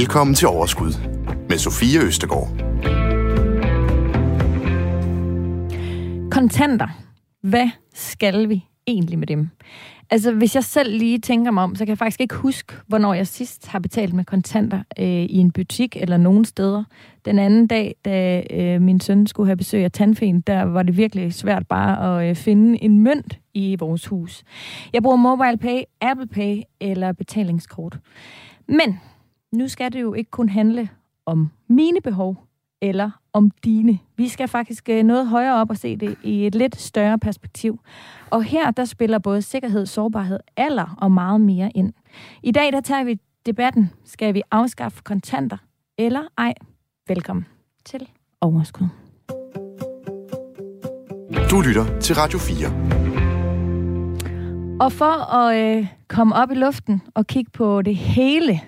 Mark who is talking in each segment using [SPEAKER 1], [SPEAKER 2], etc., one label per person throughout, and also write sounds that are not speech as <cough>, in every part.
[SPEAKER 1] Velkommen til Overskud med Sofie Østegård.
[SPEAKER 2] Kontanter. Hvad skal vi egentlig med dem? Altså, hvis jeg selv lige tænker mig om, så kan jeg faktisk ikke huske, hvornår jeg sidst har betalt med kontanter øh, i en butik eller nogen steder. Den anden dag, da øh, min søn skulle have besøg af tandfen, der var det virkelig svært bare at øh, finde en mønt i vores hus. Jeg bruger mobile pay, Apple Pay eller betalingskort. Men nu skal det jo ikke kun handle om mine behov eller om dine. Vi skal faktisk øh, noget højere op og se det i et lidt større perspektiv. Og her der spiller både sikkerhed, sårbarhed, alder og meget mere ind. I dag der tager vi debatten, skal vi afskaffe kontanter eller ej? Velkommen til Overskud.
[SPEAKER 1] Du lytter til Radio
[SPEAKER 2] 4. Og for at øh, komme op i luften og kigge på det hele,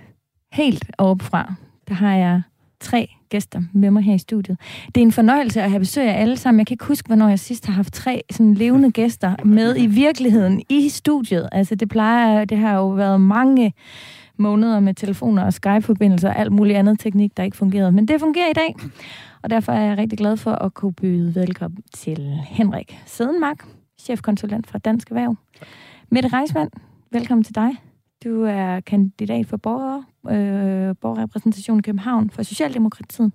[SPEAKER 2] helt fra, der har jeg tre gæster med mig her i studiet. Det er en fornøjelse at have besøg af alle sammen. Jeg kan ikke huske, hvornår jeg sidst har haft tre sådan levende <laughs> gæster med i virkeligheden i studiet. Altså det plejer, det har jo været mange måneder med telefoner og Skype-forbindelser og alt muligt andet teknik, der ikke fungerede. Men det fungerer i dag, og derfor er jeg rigtig glad for at kunne byde velkommen til Henrik Sedenmark, chefkonsulent fra Dansk Erhverv. Mette Reismand, velkommen til dig. Du er kandidat for borger, øh, borgerrepræsentation i København for Socialdemokratiet.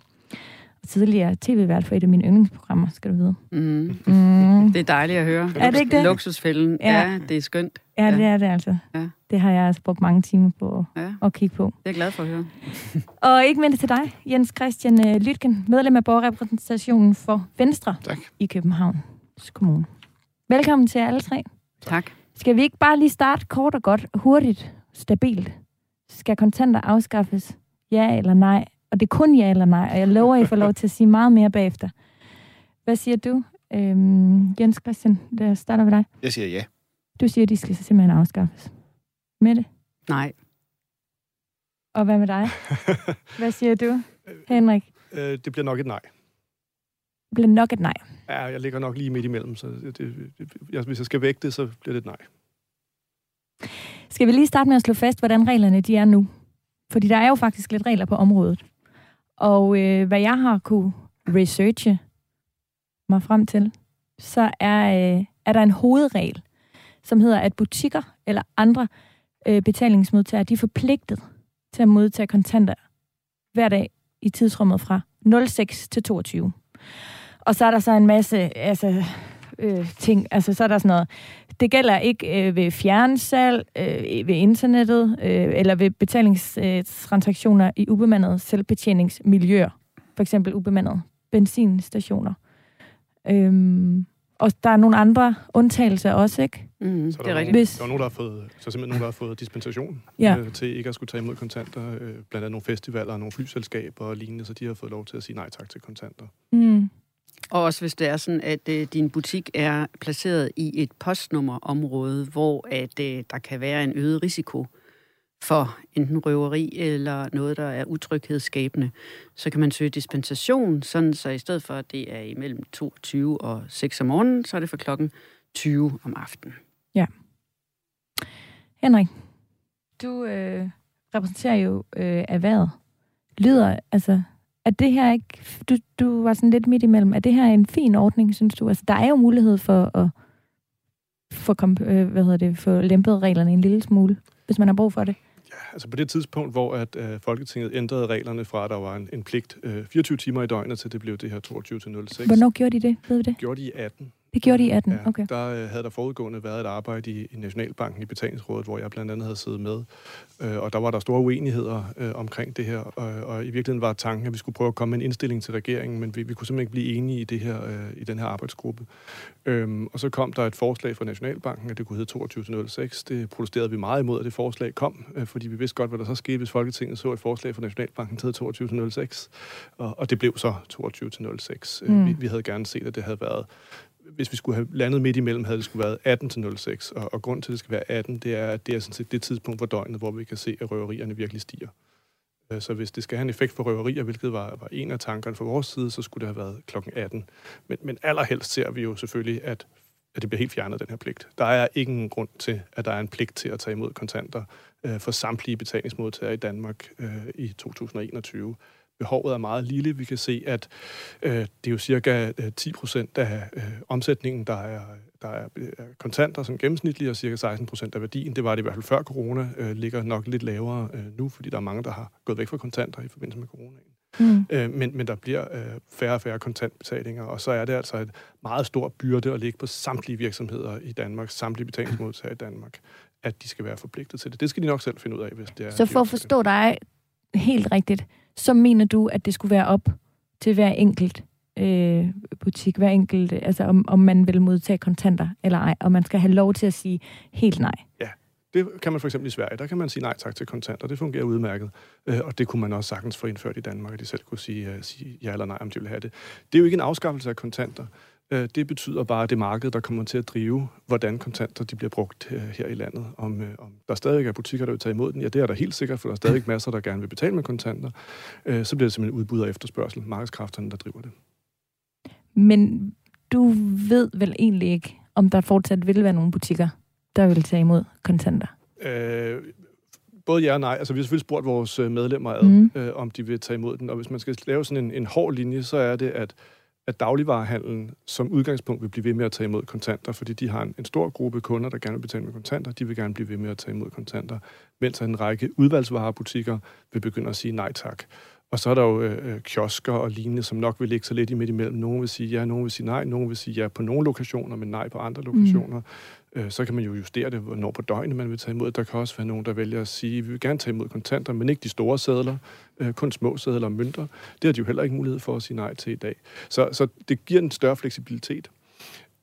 [SPEAKER 2] Og tidligere tv-vært for et af mine yndlingsprogrammer, skal du vide. Mm.
[SPEAKER 3] Mm. Det er dejligt at høre.
[SPEAKER 2] Er det ikke det?
[SPEAKER 3] Luksusfælden. Ja. ja, det er skønt.
[SPEAKER 2] Ja, ja, det er det altså. Ja. Det har jeg altså brugt mange timer på ja. at kigge på.
[SPEAKER 3] Det er jeg glad for at høre. <laughs>
[SPEAKER 2] og ikke mindst til dig, Jens Christian øh, Lytken, medlem af borgerrepræsentationen for Venstre tak. i Københavns Kommune. Velkommen til alle tre.
[SPEAKER 3] Tak.
[SPEAKER 2] Skal vi ikke bare lige starte kort og godt, hurtigt, stabilt? Skal kontanter afskaffes? Ja eller nej? Og det er kun ja eller nej, og jeg lover, at I får lov til at sige meget mere bagefter. Hvad siger du, øhm, Jens Christian? Der starter ved dig.
[SPEAKER 4] Jeg siger ja.
[SPEAKER 2] Du siger, at de skal simpelthen afskaffes. Med det?
[SPEAKER 3] Nej.
[SPEAKER 2] Og hvad med dig? <laughs> Hvad siger du, Henrik?
[SPEAKER 4] Øh, det bliver nok et nej.
[SPEAKER 2] Det bliver nok et nej.
[SPEAKER 4] Ja, jeg ligger nok lige midt imellem, så det, det, jeg, hvis jeg skal vægte det, så bliver det et nej.
[SPEAKER 2] Skal vi lige starte med at slå fast, hvordan reglerne de er nu? Fordi der er jo faktisk lidt regler på området. Og øh, hvad jeg har kunne researche mig frem til, så er, øh, er der en hovedregel, som hedder, at butikker eller andre øh, betalingsmodtagere, de er forpligtet til at modtage kontanter hver dag i tidsrummet fra 06 til 22. Og så er der så en masse altså, øh, ting, altså så er der sådan noget, det gælder ikke øh, ved fjernsalg, øh, ved internettet øh, eller ved betalingstransaktioner i ubemandede selvbetjeningsmiljøer. For eksempel ubemandede benzinstationer. Øhm, og der er nogle andre undtagelser også, ikke?
[SPEAKER 4] Mm, så der det er rigtigt. Hvis... Der er nogen, der har fået, så simpelthen nogen, der har fået dispensation ja. øh, til ikke at skulle tage imod kontanter. Øh, blandt andet nogle festivaler og nogle flyselskaber og lignende, så de har fået lov til at sige nej tak til kontanter. Mm.
[SPEAKER 3] Og også hvis det er sådan, at øh, din butik er placeret i et postnummerområde, hvor at øh, der kan være en øget risiko for enten røveri eller noget, der er utryghedsskabende, så kan man søge dispensation, sådan så i stedet for, at det er imellem 22 og 6 om morgenen, så er det for klokken 20 om aftenen.
[SPEAKER 2] Ja. Henrik, du øh, repræsenterer jo øh, erhvervet. Lyder, altså, er det her ikke... Du, du var sådan lidt midt imellem. Er det her en fin ordning, synes du? Altså, der er jo mulighed for at få, øh, hvad hedder det, få lempet reglerne en lille smule, hvis man har brug for det.
[SPEAKER 4] Ja, altså på det tidspunkt, hvor at, øh, Folketinget ændrede reglerne fra, at der var en, en pligt øh, 24 timer i døgnet, til det blev det her 22 til 06.
[SPEAKER 2] Hvornår gjorde de det? Ved du det?
[SPEAKER 4] Gjorde de i 18.
[SPEAKER 2] Det gjorde de i 18,
[SPEAKER 4] ja,
[SPEAKER 2] okay.
[SPEAKER 4] Der øh, havde der forudgående været et arbejde i, i Nationalbanken i betalingsrådet, hvor jeg blandt andet havde siddet med. Øh, og der var der store uenigheder øh, omkring det her. Og, og i virkeligheden var tanken, at vi skulle prøve at komme med en indstilling til regeringen, men vi, vi kunne simpelthen ikke blive enige i, det her, øh, i den her arbejdsgruppe. Øhm, og så kom der et forslag fra Nationalbanken, at det kunne hedde 2206. Det protesterede vi meget imod, at det forslag kom, øh, fordi vi vidste godt, hvad der så skete, hvis Folketinget så et forslag fra Nationalbanken til 2206. Og, og det blev så 2206. Øh, mm. Vi, vi havde gerne set, at det havde været hvis vi skulle have landet midt imellem, havde det skulle været 18 til 06. Og, og grund til, at det skal være 18, det er, at det er sådan set det tidspunkt på døgnet, hvor vi kan se, at røverierne virkelig stiger. Øh, så hvis det skal have en effekt for røverier, hvilket var, var en af tankerne fra vores side, så skulle det have været klokken 18. Men, men allerhelst ser vi jo selvfølgelig, at at det bliver helt fjernet, den her pligt. Der er ingen grund til, at der er en pligt til at tage imod kontanter øh, for samtlige betalingsmodtagere i Danmark øh, i 2021 behovet er meget lille. Vi kan se, at øh, det er jo cirka 10 øh, procent af øh, omsætningen, der er, der er øh, kontanter som gennemsnitlige, og cirka 16 procent af værdien. Det var det i hvert fald før corona, øh, ligger nok lidt lavere øh, nu, fordi der er mange, der har gået væk fra kontanter i forbindelse med coronaen. Mm. Øh, men, men der bliver øh, færre og færre kontantbetalinger, og så er det altså et meget stort byrde at ligge på samtlige virksomheder i Danmark, samtlige betalingsmodtagere i Danmark, at de skal være forpligtet til det. Det skal de nok selv finde ud af, hvis det er...
[SPEAKER 2] Så for at forstå dig helt rigtigt, så mener du, at det skulle være op til hver enkelt øh, butik, hver enkelt, øh, altså om, om man vil modtage kontanter eller ej, og man skal have lov til at sige helt nej.
[SPEAKER 4] Ja, det kan man for eksempel i Sverige, der kan man sige nej tak til kontanter, det fungerer udmærket, øh, og det kunne man også sagtens få indført i Danmark, at de selv kunne sige, uh, sige ja eller nej, om de vil have det. Det er jo ikke en afskaffelse af kontanter, Øh, det betyder bare, at det marked, der kommer til at drive, hvordan kontanter de bliver brugt øh, her i landet. Om, øh, om der stadig er butikker, der vil tage imod den, ja, det er der helt sikkert, for der er stadig masser, der gerne vil betale med kontanter. Så bliver det simpelthen udbud og efterspørgsel, markedskræfterne, der driver det.
[SPEAKER 2] Men du ved vel egentlig ikke, om der fortsat vil være nogle butikker, der vil tage imod kontanter? Øh,
[SPEAKER 4] både ja og nej. Altså, vi har selvfølgelig spurgt vores medlemmer ad, mm. øh, om de vil tage imod den. Og hvis man skal lave sådan en, en hård linje, så er det, at at dagligvarerhandlen som udgangspunkt vil blive ved med at tage imod kontanter, fordi de har en, en stor gruppe kunder, der gerne vil betale med kontanter. De vil gerne blive ved med at tage imod kontanter, mens en række udvalgsvarebutikker vil begynde at sige nej tak. Og så er der jo øh, øh, kiosker og lignende, som nok vil ligge så lidt i midt imellem. Nogle vil sige ja, nogle vil sige nej, nogle vil sige ja på nogle lokationer, men nej på andre lokationer. Mm. Øh, så kan man jo justere det, hvornår på døgnet man vil tage imod. Der kan også være nogen, der vælger at sige, vi vil gerne tage imod kontanter, men ikke de store sædler, øh, kun små sædler og mønter. Det har de jo heller ikke mulighed for at sige nej til i dag. Så, så det giver en større fleksibilitet.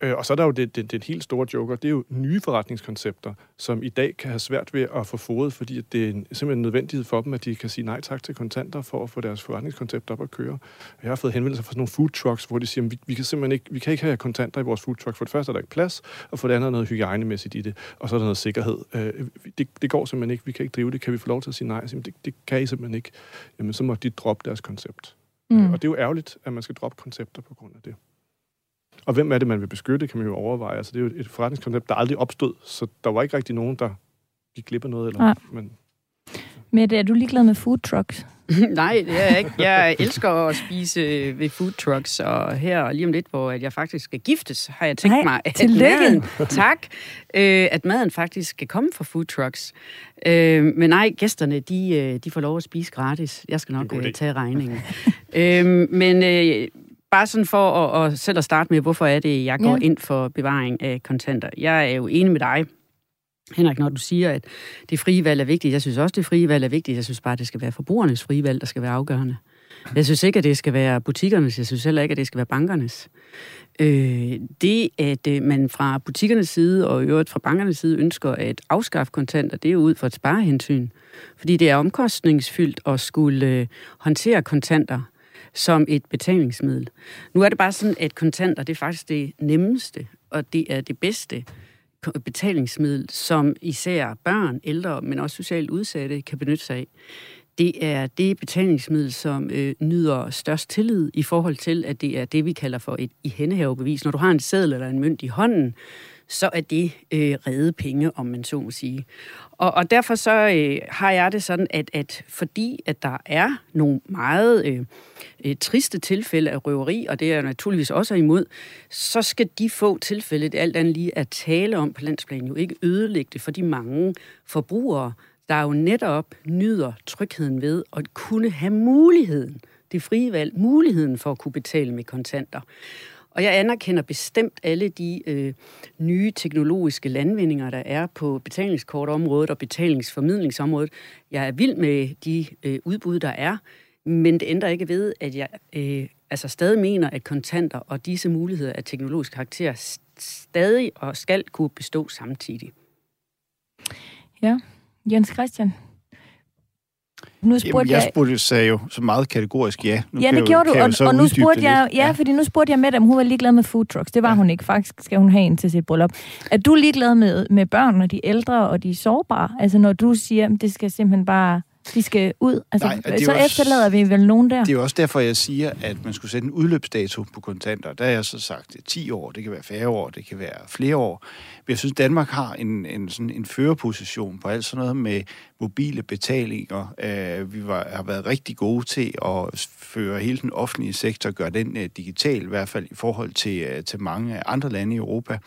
[SPEAKER 4] Øh, og så er der jo det, det, det helt store joker, det er jo nye forretningskoncepter, som i dag kan have svært ved at få fodet, fordi det er simpelthen en nødvendighed for dem, at de kan sige nej tak til kontanter for at få deres forretningskoncept op at køre. Jeg har fået henvendelser fra sådan nogle food trucks, hvor de siger, vi, vi kan simpelthen ikke, vi kan ikke have kontanter i vores food truck. For det første er der ikke plads, og for det andet er noget hygiejnemæssigt i det, og så er der noget sikkerhed. Øh, det, det går simpelthen ikke, vi kan ikke drive det, kan vi få lov til at sige nej? Siger, det, det kan I simpelthen ikke. Jamen, så må de droppe deres koncept. Mm. Og det er jo ærgerligt, at man skal droppe koncepter på grund af det. Og hvem er det, man vil beskytte, kan man jo overveje. Altså, det er jo et forretningskoncept, der aldrig opstod, så der var ikke rigtig nogen, der gik glip af noget. Eller,
[SPEAKER 2] Nej. Men, Mette, er du ligeglad med food trucks? <laughs>
[SPEAKER 3] Nej, det er jeg ikke. Jeg elsker at spise ved food trucks, og her lige om lidt, hvor jeg faktisk skal giftes, har jeg tænkt Nej, mig, at maden, tak, øh, at maden faktisk skal komme fra food trucks. Øh, men nej, gæsterne, de, øh, de får lov at spise gratis. Jeg skal nok øh, tage regningen. <laughs> øh, men øh, bare sådan for at, at selv at starte med, hvorfor er det, jeg går ja. ind for bevaring af kontanter. Jeg er jo enig med dig, Henrik, når du siger, at det frie valg er vigtigt. Jeg synes også, det frie valg er vigtigt. Jeg synes bare, det skal være forbrugernes frie valg, der skal være afgørende. Jeg synes ikke, at det skal være butikkernes. Jeg synes heller ikke, at det skal være bankernes. Øh, det, at øh, man fra butikkernes side og i øvrigt fra bankernes side ønsker at afskaffe kontanter, det er jo ud fra et sparehensyn. Fordi det er omkostningsfyldt at skulle øh, håndtere kontanter som et betalingsmiddel. Nu er det bare sådan, at kontanter det er faktisk det nemmeste, og det er det bedste betalingsmiddel, som især børn, ældre, men også socialt udsatte kan benytte sig af. Det er det betalingsmiddel, som øh, nyder størst tillid i forhold til, at det er det, vi kalder for et ihændehavebevis. Når du har en seddel eller en mønt i hånden, så er det øh, redde penge, om man så må sige. Og, og derfor så øh, har jeg det sådan, at, at fordi at der er nogle meget øh, øh, triste tilfælde af røveri, og det er jeg naturligvis også imod, så skal de få tilfælde, det alt andet lige at tale om på landsplan, jo ikke ødelægge det for de mange forbrugere, der jo netop nyder trygheden ved at kunne have muligheden, det frie valg, muligheden for at kunne betale med kontanter. Og jeg anerkender bestemt alle de øh, nye teknologiske landvindinger, der er på betalingskortområdet og betalingsformidlingsområdet. Jeg er vild med de øh, udbud, der er, men det ændrer ikke ved, at jeg øh, altså stadig mener, at kontanter og disse muligheder af teknologisk karakter stadig og skal kunne bestå samtidig.
[SPEAKER 2] Ja, Jens Christian,
[SPEAKER 5] nu spurgte Jamen, jeg, jeg spurgte, sagde jo så meget kategorisk ja.
[SPEAKER 2] Nu ja, det gjorde du, og, og nu spurgte jeg, ja, ja, fordi nu spurgte jeg med, om hun var ligeglad med food trucks. Det var ja. hun ikke. Faktisk skal hun have en til sit bryllup. Er du ligeglad med, med børn og de ældre og de sårbare? Altså når du siger, at det skal simpelthen bare de skal ud? Altså, Nej, så også, efterlader vi vel nogen der?
[SPEAKER 5] Det er jo også derfor, jeg siger, at man skulle sætte en udløbsdato på kontanter. Der er jeg så sagt 10 år, det kan være færre år, det kan være flere år. Men jeg synes, Danmark har en, en, sådan en førerposition på alt sådan noget med mobile betalinger. Uh, vi var, har været rigtig gode til at føre hele den offentlige sektor, gøre den uh, digital, i hvert fald i forhold til, uh, til mange andre lande i Europa.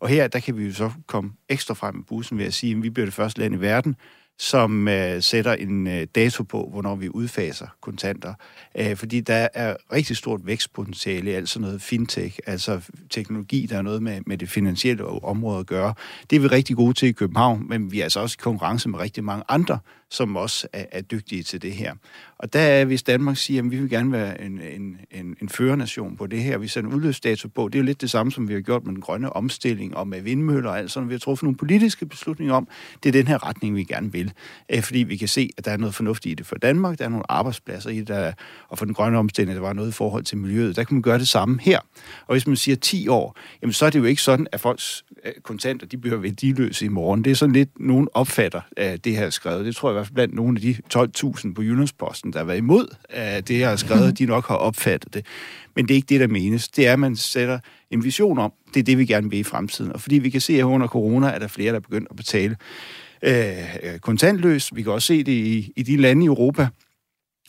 [SPEAKER 5] Og her, der kan vi jo så komme ekstra frem med bussen ved at sige, at vi bliver det første land i verden, som øh, sætter en øh, dato på, hvornår vi udfaser kontanter. Æh, fordi der er rigtig stort vækstpotentiale i alt sådan noget fintech, altså teknologi, der er noget med, med det finansielle område at gøre. Det er vi rigtig gode til i København, men vi er altså også i konkurrence med rigtig mange andre som også er, er dygtige til det her. Og der er, hvis Danmark siger, at vi vil gerne være en, en, en, en førernation på det her, vi sætter en udløbsdato på, det er jo lidt det samme, som vi har gjort med den grønne omstilling og med vindmøller og alt sådan. Vi har truffet nogle politiske beslutninger om, det er den her retning, vi gerne vil. Øh, fordi vi kan se, at der er noget fornuftigt i det for Danmark, der er nogle arbejdspladser i det, der, og for den grønne omstilling, der var noget i forhold til miljøet. Der kan man gøre det samme her. Og hvis man siger 10 år, jamen så er det jo ikke sådan, at folks kontanter, de bliver værdiløse i morgen. Det er sådan lidt, nogen opfatter at det her skrevet. Det tror jeg hvert fald blandt nogle af de 12.000 på Jyllandsposten, der har været imod at det, jeg har skrevet, de nok har opfattet det. Men det er ikke det, der menes. Det er, at man sætter en vision om, det er det, vi gerne vil i fremtiden. Og fordi vi kan se, at under corona er der flere, der er begyndt at betale øh, kontantløst. Vi kan også se det i, i de lande i Europa,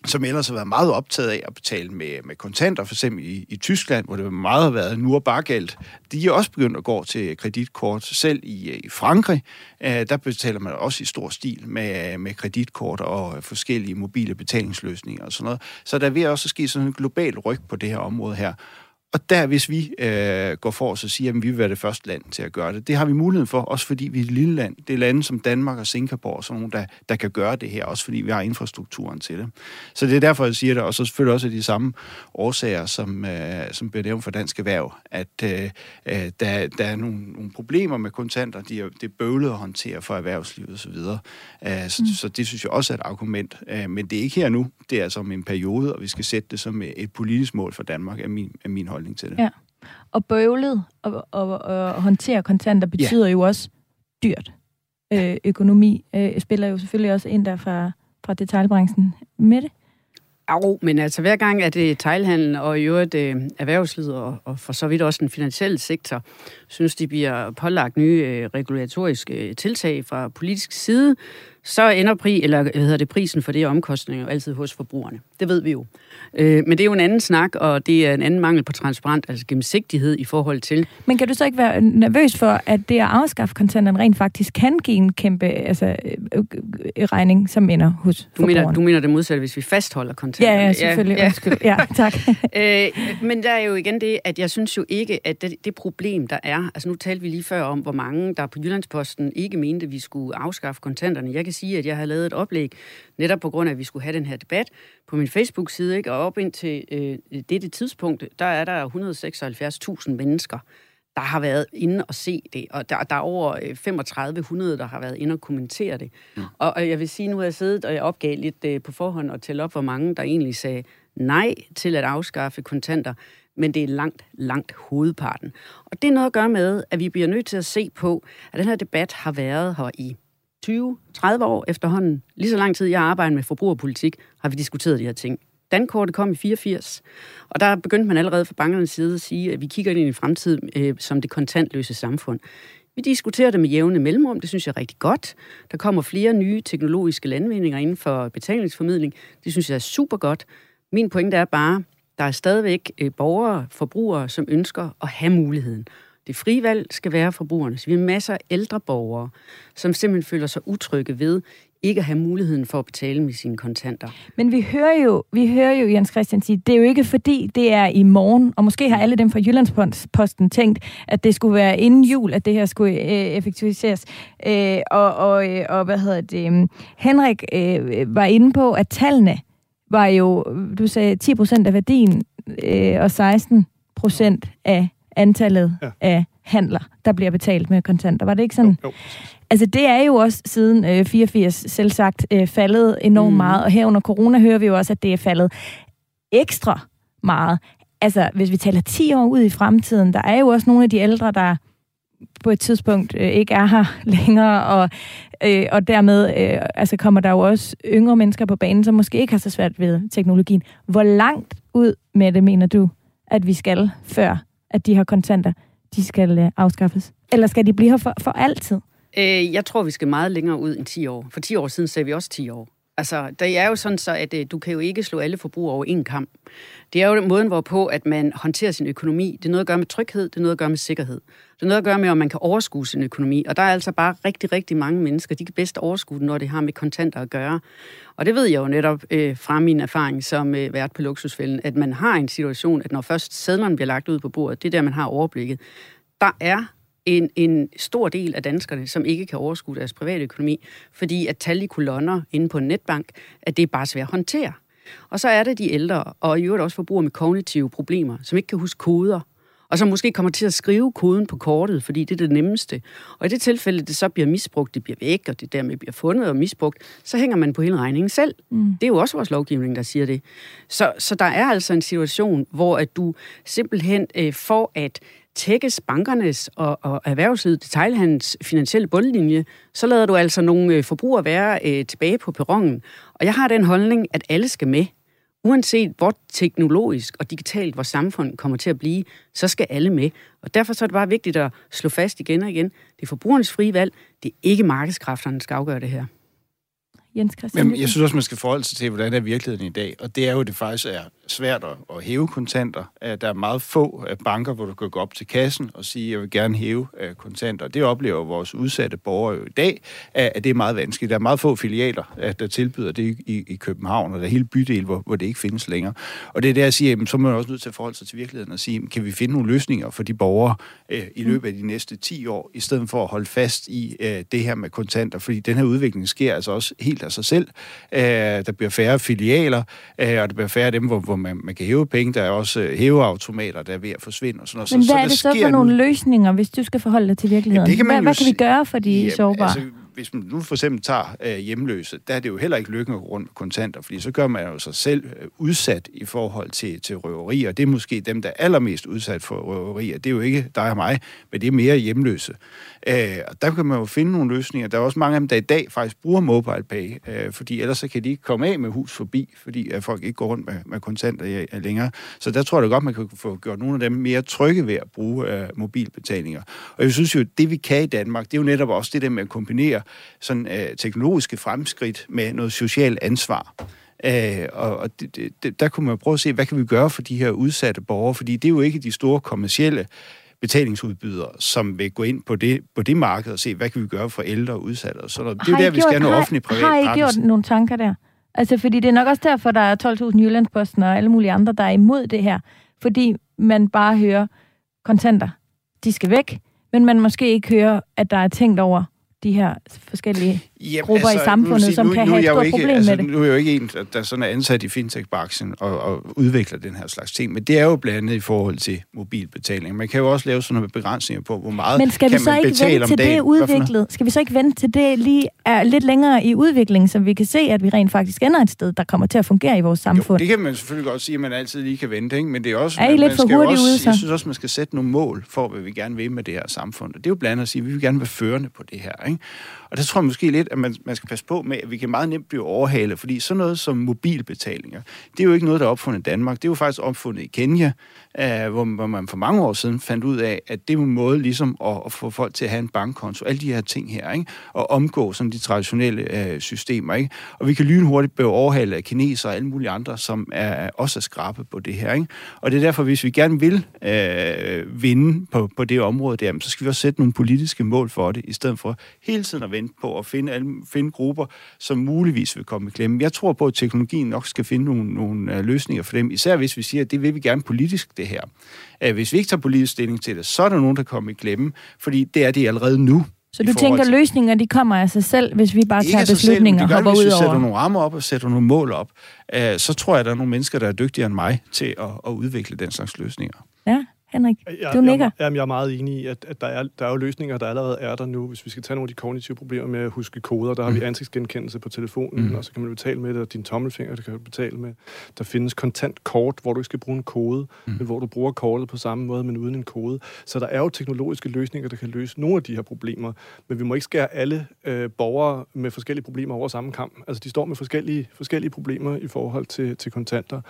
[SPEAKER 5] som ellers har været meget optaget af at betale med, med kontanter, for eksempel i, i Tyskland, hvor det meget har været nu og bargæld. De er også begyndt at gå til kreditkort. Selv i, øh, i Frankrig, øh, der betaler man også i stor stil med, med kreditkort og forskellige mobile betalingsløsninger og sådan noget. Så der vil også ske sådan en global ryg på det her område her. Og der, hvis vi øh, går for os og siger, at vi vil være det første land til at gøre det, det har vi muligheden for, også fordi vi er et lille land. Det er lande som Danmark og Singapore, og sådan nogle, der, der kan gøre det her, også fordi vi har infrastrukturen til det. Så det er derfor, jeg siger det, og så selvfølgelig også de samme årsager, som, øh, som bliver nævnt for dansk erhverv, at øh, øh, der, der er nogle, nogle problemer med kontanter, de er, det er bøvlet at håndtere for erhvervslivet osv. Øh, så, mm. så det synes jeg også er et argument. Øh, men det er ikke her nu, det er altså om en periode, og vi skal sætte det som et politisk mål for Danmark, er min, er min holdning til det.
[SPEAKER 2] Ja. Og bøvlet og, og, og håndtere kontanter betyder ja. jo også dyrt. Øh, økonomi øh, spiller jo selvfølgelig også ind der fra, fra detaljbranchen med det.
[SPEAKER 3] Jo, men altså hver gang er det teglhandel og i øvrigt øh, erhvervslivet og, og for så vidt også den finansielle sektor, synes de bliver pålagt nye øh, regulatoriske øh, tiltag fra politisk side, så ender pri, eller, hvad hedder det, prisen for det omkostninger altid hos forbrugerne. Det ved vi jo. Øh, men det er jo en anden snak, og det er en anden mangel på transparent, altså gennemsigtighed i forhold til...
[SPEAKER 2] Men kan du så ikke være nervøs for, at det at afskaffe kontanterne rent faktisk kan give en kæmpe altså, øh, øh, regning, som ender hos
[SPEAKER 3] du mener, du mener det modsatte, hvis vi fastholder kontanterne?
[SPEAKER 2] Ja, ja selvfølgelig. Ja, ja. ja <laughs> tak.
[SPEAKER 3] øh, men der er jo igen det, at jeg synes jo ikke, at det, det problem, der er... Altså nu talte vi lige før om, hvor mange der på Jyllandsposten ikke mente, at vi skulle afskaffe kontanterne. Jeg kan sige, at jeg har lavet et oplæg, netop på grund af, at vi skulle have den her debat, på min Facebook-side, ikke? og op indtil øh, dette tidspunkt, der er der 176.000 mennesker, der har været inde og se det, og der, der er over 3500, øh, der har været inde og kommentere det. Mm. Og, og jeg vil sige, nu har jeg siddet, og jeg opgav lidt øh, på forhånd og tælle op, hvor mange, der egentlig sagde nej til at afskaffe kontanter, men det er langt, langt hovedparten. Og det er noget at gøre med, at vi bliver nødt til at se på, at den her debat har været her i 20-30 år efterhånden. Lige så lang tid jeg arbejder med forbrugerpolitik, har vi diskuteret de her ting. Dankortet kom i 84, og der begyndte man allerede fra bankernes side at sige, at vi kigger ind i fremtiden øh, som det kontantløse samfund. Vi diskuterer det med jævne mellemrum, det synes jeg er rigtig godt. Der kommer flere nye teknologiske landvindinger inden for betalingsformidling. Det synes jeg er super godt. Min pointe er bare, der er stadigvæk øh, borgere, forbrugere, som ønsker at have muligheden. Det frie valg skal være forbrugerne. Så vi har masser af ældre borgere, som simpelthen føler sig utrygge ved ikke at have muligheden for at betale med sine kontanter.
[SPEAKER 2] Men vi hører jo, vi hører jo Jens Christian sige, det er jo ikke fordi, det er i morgen, og måske har alle dem fra Jyllandsposten tænkt, at det skulle være inden jul, at det her skulle øh, effektiviseres. Øh, og, og, øh, og hvad hedder det? Øhm, Henrik øh, var inde på, at tallene var jo, du sagde 10% af værdien, øh, og 16% af antallet ja. af handler, der bliver betalt med kontanter. Var det ikke sådan? Jo, jo. Altså det er jo også siden øh, 84 selv sagt øh, faldet enormt mm. meget, og her under corona hører vi jo også, at det er faldet ekstra meget. Altså hvis vi taler 10 år ud i fremtiden, der er jo også nogle af de ældre, der på et tidspunkt øh, ikke er her <laughs> længere, og øh, og dermed øh, altså kommer der jo også yngre mennesker på banen, som måske ikke har så svært ved teknologien. Hvor langt ud med det, mener du, at vi skal, før at de her kontanter, de skal øh, afskaffes? Eller skal de blive her for, for altid?
[SPEAKER 3] Øh, jeg tror, vi skal meget længere ud end 10 år. For 10 år siden sagde vi også 10 år. Altså, det er jo sådan så, at øh, du kan jo ikke slå alle forbrugere over en kamp. Det er jo den måden, hvorpå at man håndterer sin økonomi. Det er noget at gøre med tryghed, det er noget at gøre med sikkerhed. Det er noget at gøre med, om man kan overskue sin økonomi. Og der er altså bare rigtig, rigtig mange mennesker, de kan bedst overskue den, når det har med kontanter at gøre. Og det ved jeg jo netop øh, fra min erfaring som øh, vært på luksusfælden, at man har en situation, at når først sædlerne bliver lagt ud på bordet, det er der, man har overblikket. Der er en, en stor del af danskerne, som ikke kan overskue deres private økonomi, fordi at tal i kolonner inde på en netbank, at det er bare svært at håndtere. Og så er det de ældre, og i øvrigt også forbrugere med kognitive problemer, som ikke kan huske koder, og som måske kommer til at skrive koden på kortet, fordi det er det nemmeste. Og i det tilfælde, det så bliver misbrugt, det bliver væk, og det dermed bliver fundet og misbrugt, så hænger man på hele regningen selv. Mm. Det er jo også vores lovgivning, der siger det. Så, så der er altså en situation, hvor at du simpelthen øh, får at tækkes bankernes og, og erhvervslivet, detaljhandels finansielle bundlinje, så lader du altså nogle øh, forbrugere være øh, tilbage på perronen. Og jeg har den holdning, at alle skal med. Uanset hvor teknologisk og digitalt vores samfund kommer til at blive, så skal alle med. Og derfor så er det bare vigtigt at slå fast igen og igen, det er forbrugernes frie valg, det er ikke markedskræfterne, der skal afgøre det her.
[SPEAKER 2] Jens Christian.
[SPEAKER 5] Men jeg synes også, man skal forholde sig til, hvordan er virkeligheden i dag. Og det er jo, at det faktisk er svært at hæve kontanter. Der er meget få banker, hvor du kan gå op til kassen og sige, at jeg vil gerne hæve kontanter. Det oplever vores udsatte borgere jo i dag, at det er meget vanskeligt. Der er meget få filialer, der tilbyder det i, i København, og der er hele bydel, hvor, hvor det ikke findes længere. Og det er der, jeg siger, så må man også nødt til at forholde sig til virkeligheden og sige, kan vi finde nogle løsninger for de borgere øh, i løbet af de næste 10 år, i stedet for at holde fast i øh, det her med kontanter, fordi den her udvikling sker altså også helt af sig selv. Øh, der bliver færre filialer, øh, og der bliver færre af dem, hvor, hvor man, man kan hæve penge. Der er også øh, hæveautomater, der er ved at forsvinde. Og sådan noget.
[SPEAKER 2] Men
[SPEAKER 5] så,
[SPEAKER 2] hvad så, er det så for nogle løsninger, hvis du skal forholde dig til virkeligheden?
[SPEAKER 5] Ja, det kan man
[SPEAKER 2] hvad, hvad kan vi gøre for de
[SPEAKER 5] jamen,
[SPEAKER 2] sårbare?
[SPEAKER 5] Altså, hvis man nu for eksempel tager øh, hjemløse, der er det jo heller ikke lykken at gå rundt med kontanter, fordi så gør man jo sig selv øh, udsat i forhold til, til røveri, og det er måske dem, der er allermest udsat for røveri, det er jo ikke dig og mig, men det er mere hjemløse. Øh, og der kan man jo finde nogle løsninger. Der er også mange af dem, der i dag faktisk bruger mobile pay, øh, fordi ellers så kan de ikke komme af med hus forbi, fordi at folk ikke går rundt med, med kontanter længere. Så der tror jeg da godt, man kan få gjort nogle af dem mere trygge ved at bruge øh, mobilbetalinger. Og jeg synes jo, det vi kan i Danmark, det er jo netop også det der med at kombinere sådan øh, teknologiske fremskridt med noget socialt ansvar. Øh, og og det, det, der kunne man prøve at se, hvad kan vi gøre for de her udsatte borgere, fordi det er jo ikke de store kommercielle betalingsudbydere, som vil gå ind på det, på det marked og se, hvad kan vi gøre for ældre og udsatte og sådan noget. Det er jo der, vi skal have noget offentligt privat
[SPEAKER 2] Har I gjort nogle tanker der? Altså, fordi det er nok også derfor, der er 12.000 Jyllandsposten og alle mulige andre, der er imod det her. Fordi man bare hører kontanter, de skal væk, men man måske ikke hører, at der er tænkt over, de her forskellige Jamen, grupper altså, i samfundet, sige, som nu, kan nu have et stort ikke, problem altså, med det.
[SPEAKER 5] Nu er jeg jo ikke en, der sådan er ansat i fintech-branchen og, og udvikler den her slags ting, men det er jo blandt andet i forhold til mobilbetaling. Man kan jo også lave sådan nogle begrænsninger på, hvor meget
[SPEAKER 2] men skal
[SPEAKER 5] kan
[SPEAKER 2] vi så
[SPEAKER 5] man
[SPEAKER 2] ikke
[SPEAKER 5] betale
[SPEAKER 2] vente til
[SPEAKER 5] dagen.
[SPEAKER 2] det udviklet? Skal vi så ikke vente til det lige er lidt længere i udvikling, så vi kan se, at vi rent faktisk ender et sted, der kommer til at fungere i vores samfund?
[SPEAKER 5] Jo, det kan man selvfølgelig godt sige, at man altid lige kan vente, ikke? men det er også...
[SPEAKER 2] Er I lidt for hurtigt ude, så?
[SPEAKER 5] Jeg synes også, man skal sætte nogle mål for, hvad vi gerne vil med det her samfund. Og det er jo blandt andet at sige, at vi vil gerne være førende på det her. Ikke? Og der tror jeg måske lidt, at man, man skal passe på med, at vi kan meget nemt blive overhalet, fordi sådan noget som mobilbetalinger, det er jo ikke noget, der er opfundet i Danmark. Det er jo faktisk opfundet i Kenya, øh, hvor, hvor man for mange år siden fandt ud af, at det er en måde ligesom at, at få folk til at have en bankkonto, alle de her ting her, ikke? og omgå sådan de traditionelle øh, systemer. Ikke? Og vi kan lynhurtigt blive overhalet af kinesere og alle mulige andre, som er, også er skrappe på det her. Ikke? Og det er derfor, hvis vi gerne vil øh, vinde på, på det område der, så skal vi også sætte nogle politiske mål for det, i stedet for hele tiden at vente på at finde, alle, finde grupper, som muligvis vil komme i klemme. Jeg tror på, at teknologien nok skal finde nogle, nogle øh, løsninger for dem, især hvis vi siger, at det vil vi gerne politisk, det her. Uh, hvis vi ikke tager politisk stilling til det, så er der nogen, der kommer i klemme, fordi det er det allerede nu.
[SPEAKER 2] Så du tænker, til... løsninger de kommer af sig selv, hvis vi bare tager beslutninger
[SPEAKER 5] og
[SPEAKER 2] hopper ud over?
[SPEAKER 5] Hvis vi sætter nogle rammer op og sætter nogle mål op, uh, så tror jeg, at der er nogle mennesker, der er dygtigere end mig til at, at udvikle den slags løsninger.
[SPEAKER 2] Henrik,
[SPEAKER 4] jeg,
[SPEAKER 2] du nikker.
[SPEAKER 4] Jeg, jamen, jeg er meget enig i, at, at der, er, der er jo løsninger, der allerede er der nu. Hvis vi skal tage nogle af de kognitive problemer med at huske koder, der har vi
[SPEAKER 5] Mm.
[SPEAKER 4] ansigtsgenkendelse på telefonen,
[SPEAKER 5] Mm.
[SPEAKER 4] og så kan man betale med det, og din tommelfinger, det kan du betale med. Der findes kontantkort, hvor du ikke skal bruge en kode,
[SPEAKER 5] Mm.
[SPEAKER 4] men hvor du bruger kortet på samme måde, men uden en kode. Så der er jo teknologiske løsninger, der kan løse nogle af de her problemer, men vi må ikke skære alle øh, borgere med forskellige problemer over samme kamp. Altså, de står med forskellige, forskellige problemer i forhold til, til kontanter.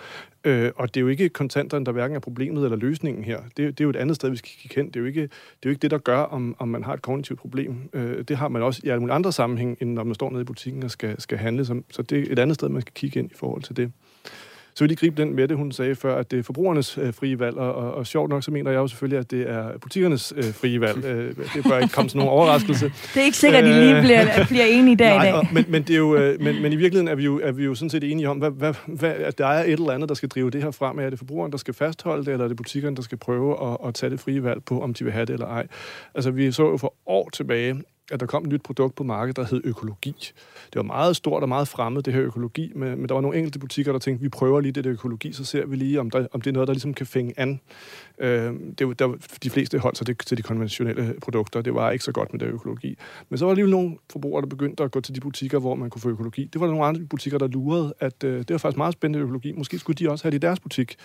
[SPEAKER 4] Øh, og det er jo ikke kontanterne, der hverken er problemet eller løsningen her. Det, det er jo et andet sted, vi skal kigge hen. Det er jo ikke det, er jo ikke det der gør, om, om man har et kognitivt problem. Øh, det har man også i alle mulige andre sammenhæng, end når man står nede i butikken og skal, skal handle. Så, så det er et andet sted, man skal kigge ind i forhold til det. Så vil lige gribe den med det, hun sagde før, at det er forbrugernes øh, frie valg, og, og, og sjovt nok, så mener jeg jo selvfølgelig, at det er butikkernes øh, frie valg. Øh, det bør ikke komme som nogen overraskelse. <laughs>
[SPEAKER 2] Det er ikke sikkert, at de lige
[SPEAKER 4] Øh,
[SPEAKER 2] bliver, bliver enige der <laughs>
[SPEAKER 4] Nej,
[SPEAKER 2] i dag.
[SPEAKER 4] og, men, men, det er jo, øh, men, men i virkeligheden er vi jo, er vi jo sådan set enige om, hvad, hvad, hvad, at der er et eller andet, der skal drive det her frem. Er det forbrugeren, der skal fastholde det, eller er det butikkerne, der skal prøve at, at tage det frie valg på, om de vil have det eller ej? Altså, vi så jo for år tilbage, at der kom et nyt produkt på markedet, der hed økologi. Det var meget stort og meget fremmed, det her økologi, men, men der var nogle enkelte butikker, der tænkte, vi prøver lige det der økologi, så ser vi lige, om, der, om det er noget, der ligesom kan fænge an. Øh, det, var- der, de fleste holdt sig det, til de konventionelle produkter. Det var ikke så godt med det økologi. Men så var der alligevel nogle forbrugere, der begyndte at gå til de butikker, hvor man kunne få økologi. Det var der nogle andre butikker, der lurede, at øh, det var faktisk meget spændende økologi. Måske skulle de også have det i deres butik.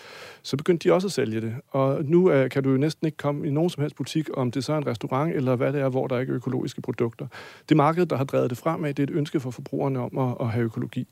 [SPEAKER 4] Så begyndte de også at sælge det. Og nu øh, kan du jo næsten ikke komme i nogen som helst butik, om det så er en restaurant, eller hvad det er, hvor der ikke er økologiske produkter. Det marked, der har drevet det fremad, det er et ønske for forbrugerne om at, at have økologi.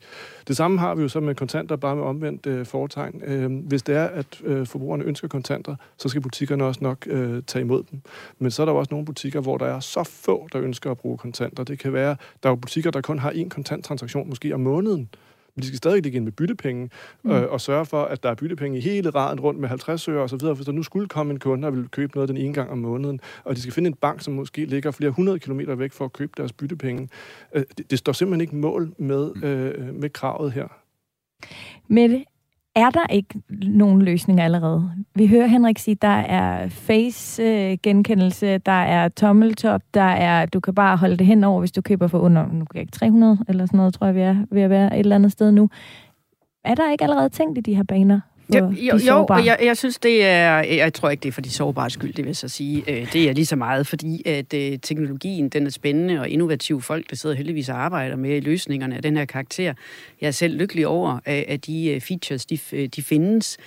[SPEAKER 4] Det samme har vi jo så med kontanter, bare med omvendt øh, foretegn. Øh, hvis det er, at øh, forbrugerne ønsker kontanter, så skal butikkerne også nok øh, tage imod dem. Men så er der jo også nogle butikker, hvor der er så få, der ønsker at bruge kontanter. Det kan være, der er jo butikker, der kun har én kontanttransaktion, måske om måneden. Men de skal stadig ligge ind med byttepenge, mm. øh, og sørge for, at der er byttepenge i hele raden rundt med 50 øre og så videre. Hvis der nu skulle komme en kunde og vil købe noget den ene gang om måneden, og de skal finde en bank, som måske ligger flere hundrede kilometer væk for at købe deres byttepenge. Øh, det, det står simpelthen ikke mål med, øh, med kravet her.
[SPEAKER 2] Mette, er der ikke nogen løsninger allerede? Vi hører Henrik sige, der er face-genkendelse, der er tommeltop, der er, du kan bare holde det hen over, hvis du køber for under, nu kan jeg ikke, 300 eller sådan noget, tror jeg, vi er ved at være et eller andet sted nu. Er der ikke allerede tænkt i de her baner? For
[SPEAKER 3] Jo, jo,
[SPEAKER 2] de
[SPEAKER 3] jo
[SPEAKER 2] sårbare?
[SPEAKER 3] jeg, jeg synes, det er... Jeg tror ikke, det er for de sårbare skyld, det vil jeg så sige. Øh, Det er lige så meget, fordi at øh, teknologien, den er spændende og innovativ. Folk, der sidder heldigvis og arbejder med løsningerne af den her karakter. Jeg er selv lykkelig over, at at de øh, features, de, de findes.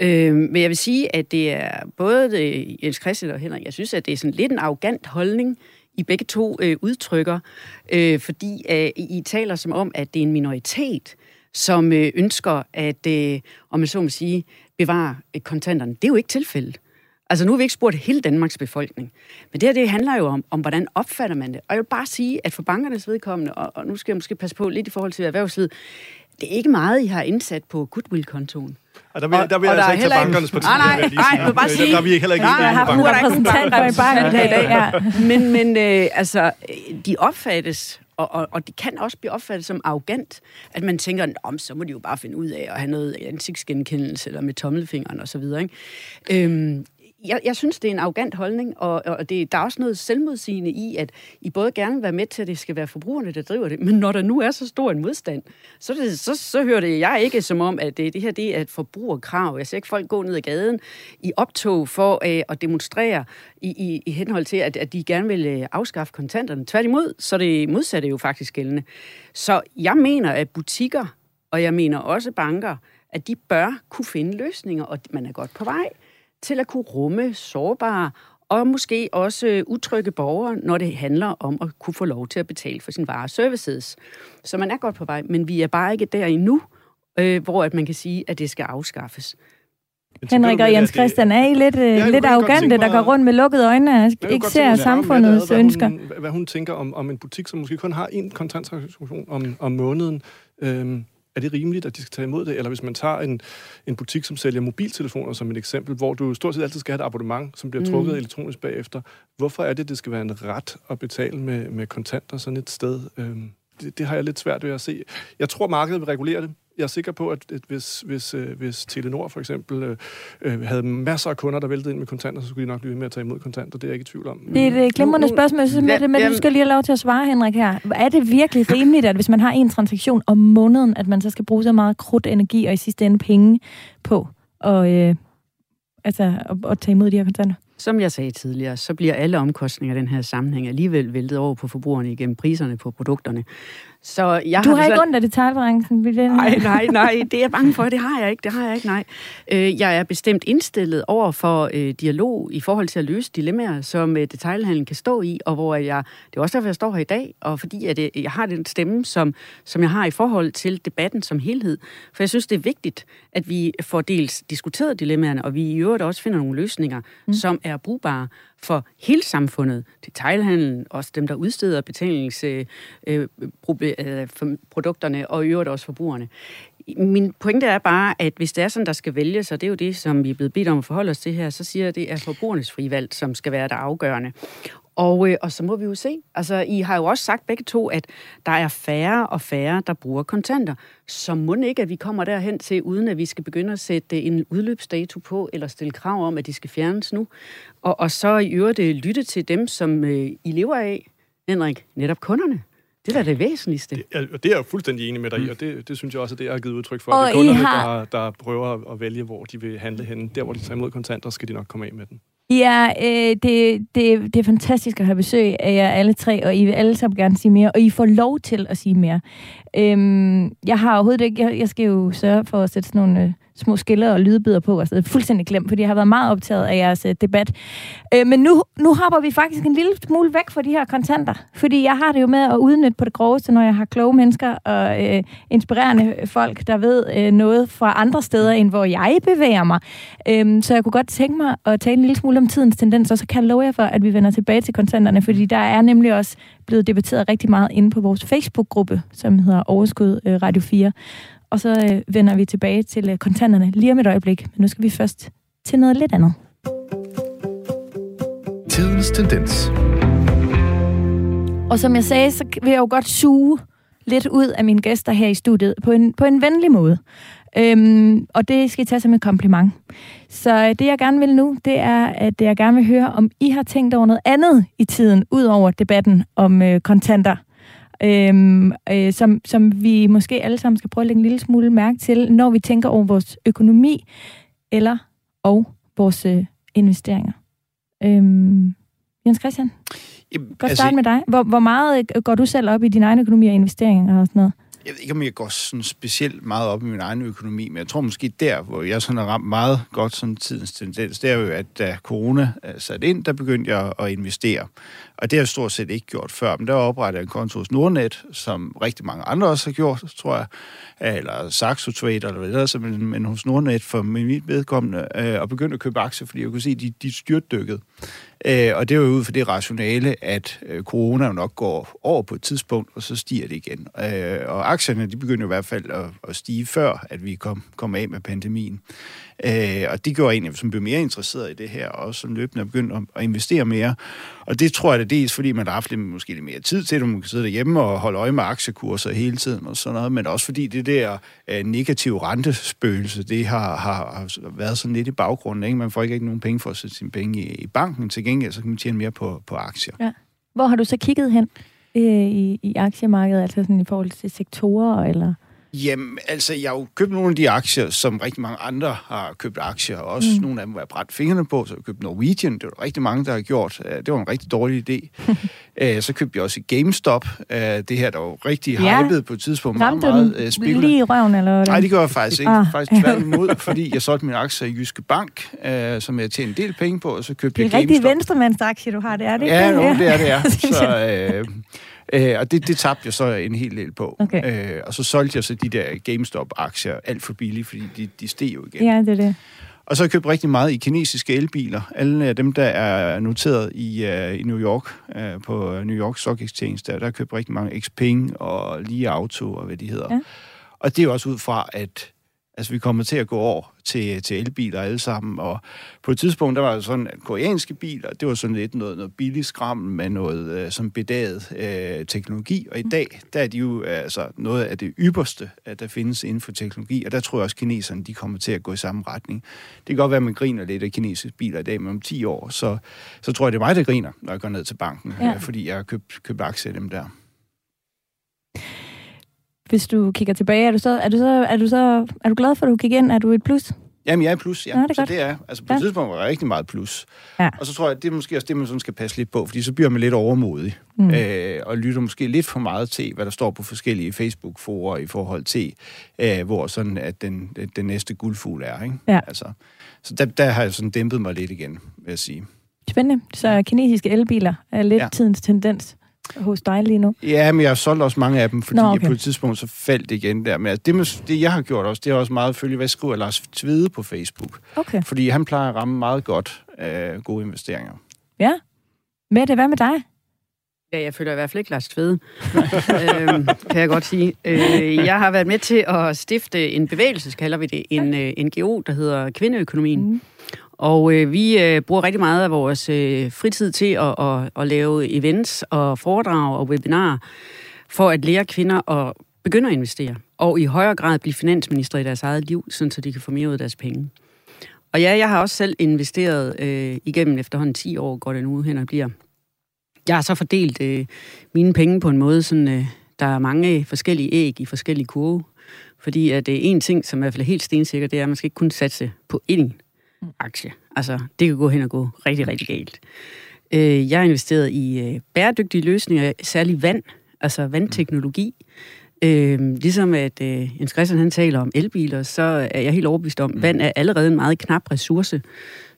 [SPEAKER 3] Øh, men jeg vil sige, at det er både det, Jens Christian og Henrik, jeg synes, at det er sådan lidt en arrogant holdning, I begge to øh, udtrykker, øh, fordi øh, I taler som om, at det er en minoritet, som øh, ønsker at, øh, om man så må sige, bevare øh, kontanterne. Det er jo ikke tilfældet. Altså nu har vi ikke spurgt hele Danmarks befolkning. Men det her, det handler jo om, om hvordan opfatter man det. Og jeg vil bare sige, at for bankernes vedkommende, og, og nu skal jeg måske passe på lidt i forhold til erhvervslivet, det er ikke meget, I har indsat på goodwill-kontoen.
[SPEAKER 4] Og der vil,
[SPEAKER 3] Og-
[SPEAKER 4] der vil
[SPEAKER 3] og
[SPEAKER 4] jeg
[SPEAKER 3] der
[SPEAKER 4] altså
[SPEAKER 3] er
[SPEAKER 4] ikke tage bankernes parti.
[SPEAKER 3] Nej, nej, nej, jeg vil bare sige-
[SPEAKER 4] Der er vi heller ikke
[SPEAKER 3] Nej,
[SPEAKER 4] enige
[SPEAKER 2] Jeg har
[SPEAKER 4] med
[SPEAKER 2] haft en
[SPEAKER 3] der er ikke nogen
[SPEAKER 2] repræsentant
[SPEAKER 3] banker,
[SPEAKER 2] for i banken
[SPEAKER 3] der
[SPEAKER 2] i dag. Ja.
[SPEAKER 3] Men, men øh, altså, de opfattes, og, og, og det kan også blive opfattet som arrogant, at man tænker, om så må de jo bare finde ud af at have noget ansigtsgenkendelse, eller med tommelfingeren osv. Øhm, jeg, jeg synes, det er en arrogant holdning, og, og det, der er også noget selvmodsigende i, at I både gerne vil være med til, at det skal være forbrugerne, der driver det, men når der nu er så stor en modstand, så, det, så, så hører det jeg ikke som om, at det, det her det er et forbrugerkrav. Jeg ser ikke folk gå ned ad gaden i optog for øh, at demonstrere i, i, i henhold til, at, at de gerne vil øh, afskaffe kontanterne. Tværtimod, så er det modsatte jo faktisk gældende. Så jeg mener, at butikker, og jeg mener også banker, at de bør kunne finde løsninger, og man er godt på vej til at kunne rumme sårbare og måske også øh, utrygge borgere, når det handler om at kunne få lov til at betale for sin varer og services. Så man er godt på vej, men vi er bare ikke der endnu, øh, hvor at man kan sige, at det skal afskaffes.
[SPEAKER 2] Henrik og Jens Christian, er I lidt, øh,
[SPEAKER 4] kunne
[SPEAKER 2] lidt arrogante, der går rundt med lukkede øjne og ikke ser samfundets
[SPEAKER 4] hvad
[SPEAKER 2] ønsker?
[SPEAKER 4] Hun, hvad hun tænker om, om en butik, som måske kun har én kontanttransaktion om, om måneden. Øhm, er det rimeligt, at de skal tage imod det? Eller hvis man tager en, en butik, som sælger mobiltelefoner som et eksempel, hvor du stort set altid skal have et abonnement, som bliver trukket
[SPEAKER 3] Mm.
[SPEAKER 4] elektronisk bagefter. Hvorfor er det, det skal være en ret at betale med, med kontanter sådan et sted? Øhm, det, det har jeg lidt svært ved at se. Jeg tror, markedet vil regulere det. Jeg er sikker på, at, at hvis, hvis, øh, hvis Telenor for eksempel øh, øh, havde masser af kunder, der væltede ind med kontanter, så skulle de nok blive ved med at tage imod kontanter. Det er jeg ikke i tvivl om.
[SPEAKER 2] Det er et øh, glimrende
[SPEAKER 3] Nu- nu-
[SPEAKER 2] spørgsmål. Jeg synes,
[SPEAKER 3] Ja,
[SPEAKER 2] Mette, Mette, du skal lige have lov til at svare, Henrik, her. Er det virkelig <laughs> rimeligt, at hvis man har en transaktion om måneden, at man så skal bruge så meget krudt, energi og i sidste ende penge på at, øh, altså at, at tage imod de her kontanter?
[SPEAKER 3] Som jeg sagde tidligere, så bliver alle omkostninger i den her sammenhæng alligevel væltet over på forbrugerne igennem priserne på produkterne.
[SPEAKER 2] Så jeg du har, har ikke ondt af detaljbranchen?
[SPEAKER 3] Nej, nej, nej, det er jeg bange for, det har jeg ikke, det har jeg ikke, nej. Øh, jeg er bestemt indstillet over for øh, dialog i forhold til at løse dilemmaer, som øh, detaljhandlen kan stå i, og hvor jeg, det er også derfor, jeg står her i dag, og fordi at jeg har den stemme, som, som jeg har i forhold til debatten som helhed. For jeg synes, det er vigtigt, at vi får dels diskuteret dilemmaerne, og vi i øvrigt også finder nogle løsninger, mm. som er brugbare for hele samfundet, detailhandlen, også dem, der udsteder betalingsprodukterne, øh, øh, og i øvrigt også forbrugerne. Min pointe er bare, at hvis det er sådan, der skal vælges, og det er jo det, som vi er blevet bedt om at forholde os til her, så siger jeg, at det er forbrugernes frivalg, som skal være det afgørende. Og, øh, og så må vi jo se. Altså, I har jo også sagt begge to, at der er færre og færre, der bruger kontanter. Så må ikke, at vi kommer derhen til, uden at vi skal begynde at sætte en udløbsdato på, eller stille krav om, at de skal fjernes nu. Og, og så i øvrigt øh, lytte til dem, som øh, I lever af, Henrik, netop kunderne. Det er da det væsentligste.
[SPEAKER 4] Det er, det er jeg fuldstændig enig med dig i, mm. og det, det synes jeg også, at det jeg har givet udtryk for. Og det er kunderne, har... der, der prøver at vælge, hvor de vil handle henne. Der, hvor de tager imod kontanter, skal de nok komme af med den.
[SPEAKER 2] Ja, øh, det, det, det er fantastisk at have besøg af jer alle tre, og I vil alle sammen gerne sige mere, og I får lov til at sige mere. Øhm, jeg har overhovedet ikke, jeg, jeg skal jo sørge for at sætte sådan nogle øh, små skiller og lydbider på, altså, og så er fuldstændig glemt, fordi jeg har været meget optaget af jeres øh, debat. Øh, men nu, nu hopper vi faktisk en lille smule væk fra de her kontanter, fordi jeg har det jo med at udnytte på det groveste, når jeg har kloge mennesker og øh, inspirerende folk, der ved øh, noget fra andre steder, end hvor jeg bevæger mig. Øh, så jeg kunne godt tænke mig at tale en lille smule om tidens tendens, og så kan jeg love jer for, at vi vender tilbage til kontanterne, fordi der er nemlig også blevet debatteret rigtig meget inde på vores Facebook-gruppe, som hedder Overskud øh, Radio 4 og så øh, vender vi tilbage til øh, kontanterne lige om et øjeblik. Men nu skal vi først til noget lidt andet. Tidens tendens. Og som jeg sagde, så vil jeg jo godt suge lidt ud af mine gæster her i studiet på en, på en venlig måde. Øhm, og det skal I tage som et kompliment. Så det, jeg gerne vil nu, det er, at jeg gerne vil høre, om I har tænkt over noget andet i tiden, ud over debatten om øh, kontanter øhm, øh, som, som vi måske alle sammen skal prøve at lægge en lille smule mærke til, når vi tænker over vores økonomi eller og vores øh, investeringer. Øhm, Jens Christian, Jamen, godt altså, starte med dig. Hvor, hvor meget øh, går du selv op i din egen økonomi og investeringer og sådan noget?
[SPEAKER 5] Jeg ved ikke, om jeg går sådan specielt meget op i min egen økonomi, men jeg tror måske der, hvor jeg sådan har ramt meget godt sådan tidens tendens, det er jo, at da corona øh, satte ind, der begyndte jeg at investere. Og det har jeg stort set ikke gjort før, men der oprettede jeg en konto hos Nordnet, som rigtig mange andre også har gjort, tror jeg, eller Saxo Trade, eller hvad det er, men, men hos Nordnet for mit vedkommende, øh, og begyndte at købe aktier, fordi jeg kunne se, at de, de styrtdykkede. Øh, og det er jo ud for det rationale, at øh, corona jo nok går over på et tidspunkt, og så stiger det igen. Øh, og aktierne, de begynder i hvert fald at, at stige før, at vi kom, kom af med pandemien. Øh, og det gjorde en, som blev mere interesseret i det her, og også som løbende begyndte at, at investere mere. Og det tror jeg, det er dels, fordi man har haft lidt, måske lidt mere tid til det, man kan sidde derhjemme og holde øje med aktiekurser hele tiden og sådan noget, men også fordi det der øh, negative rentespøgelse, det har, har, har været sådan lidt i baggrunden. Ikke? Man får ikke, ikke nogen penge for at sætte sine penge i, i banken. Til gengæld så kan man tjene mere på, på aktier. Ja.
[SPEAKER 2] Hvor har du så kigget hen øh, i, i aktiemarkedet, altså sådan i forhold til sektorer eller...
[SPEAKER 5] Jamen, altså, jeg har jo købt nogle af de aktier, som rigtig mange andre har købt aktier, og også mm. nogle af dem, hvor jeg brændt fingrene på, så jeg købte Norwegian, det var rigtig mange, der har gjort. Det var en rigtig dårlig idé. <laughs> Øh, så købte jeg også GameStop, det her, der var rigtig ja. hypet på et tidspunkt.
[SPEAKER 2] Ramte meget, meget spil. lige i røven, eller
[SPEAKER 5] Nej, det gør jeg faktisk ikke. Ah. Faktisk tværtimod, <laughs> fordi jeg solgte mine aktier i Jyske Bank, som jeg tjente en del penge på, og så købte jeg GameStop.
[SPEAKER 2] Det er rigtig venstremandsaktie, du har, det er det
[SPEAKER 5] Ja, <laughs> no, det er det, er. Så, øh, Øh, og det, det tabte jeg så en hel del på. Okay. Øh, og så solgte jeg så de der GameStop-aktier alt for billigt, fordi de, de steg jo igen.
[SPEAKER 2] Ja, det er det.
[SPEAKER 5] Og så har jeg købt rigtig meget i kinesiske elbiler. Alle dem, der er noteret i, uh, i New York, uh, på New York Stock Exchange, der, der har købt rigtig mange Xpeng og Li Auto og hvad de hedder. Ja. Og det er også ud fra, at Altså, vi kommer til at gå over til, til elbiler alle sammen, og på et tidspunkt, der var det sådan, koreanske biler, det var sådan lidt noget, noget billigt skram med noget øh, som bedaget øh, teknologi, og i dag, der er de jo altså noget af det ypperste, at der findes inden for teknologi, og der tror jeg også, at kineserne, de kommer til at gå i samme retning. Det kan godt være, at man griner lidt af kinesiske biler i dag, men om 10 år, så, så tror jeg, det er mig, der griner, når jeg går ned til banken, ja. øh, fordi jeg har købt, købt aktier af dem der hvis
[SPEAKER 2] du kigger tilbage, er du så, er du så, er du så, er du glad for, at du gik ind? Er du et plus?
[SPEAKER 5] Jamen, jeg er plus, ja.
[SPEAKER 2] Nå, det er
[SPEAKER 5] så
[SPEAKER 2] godt.
[SPEAKER 5] det er, altså på
[SPEAKER 2] Ja.
[SPEAKER 5] et tidspunkt var jeg rigtig meget plus.
[SPEAKER 2] Ja.
[SPEAKER 5] Og så tror jeg, det er måske også det, man sådan skal passe lidt på, fordi så bliver man lidt overmodig,
[SPEAKER 2] Mm.
[SPEAKER 5] øh, og lytter måske lidt for meget til, hvad der står på forskellige Facebook-forer i forhold til, øh, hvor sådan, at den, den, næste guldfugl er, ikke?
[SPEAKER 2] Ja.
[SPEAKER 5] Altså, så der, der har jeg sådan dæmpet mig lidt igen, vil jeg sige.
[SPEAKER 2] Spændende. Så kinesiske elbiler er lidt. Ja. tidens tendens hos dig lige nu.
[SPEAKER 5] Ja, men jeg har solgt også mange af dem, fordi Nå,
[SPEAKER 2] okay.
[SPEAKER 5] på et tidspunkt så faldt det igen der. Men altså, det, med- det, jeg har gjort også, det er også meget at følge, hvad skriver Lars Tvede på Facebook.
[SPEAKER 2] Okay.
[SPEAKER 5] Fordi han plejer at ramme meget godt af gode investeringer.
[SPEAKER 2] Ja. Mette, hvad med dig?
[SPEAKER 3] Ja, jeg føler i hvert fald ikke Lars Tvede, <laughs> øhm, kan jeg godt sige. Øh, jeg har været med til at stifte en bevægelse, kalder vi det, en øh, NGO, der hedder Kvindeøkonomien.
[SPEAKER 2] Mm.
[SPEAKER 3] Og øh, vi øh, bruger rigtig meget af vores øh, fritid til at, at, at lave events og foredrag og webinarer for at lære kvinder at begynde at investere. Og i højere grad blive finansminister i deres eget liv, sådan så de kan få mere ud af deres penge. Og ja, jeg har også selv investeret øh, igennem efterhånden 10 år, går det nu hen og bliver. Jeg har så fordelt øh, mine penge på en måde, sådan, øh, der er mange forskellige æg i forskellige kurve. Fordi at det er en ting, som i hvert fald er helt stensikker, det er, at man skal ikke kun satse på én aktie. Altså, det kan gå hen og gå rigtig, rigtig galt. Øh, jeg har investeret i øh, bæredygtige løsninger, særligt vand, altså vandteknologi. Øh, ligesom at øh, Jens Christian han taler om elbiler, så er jeg helt overbevist om, at vand er allerede en meget knap ressource.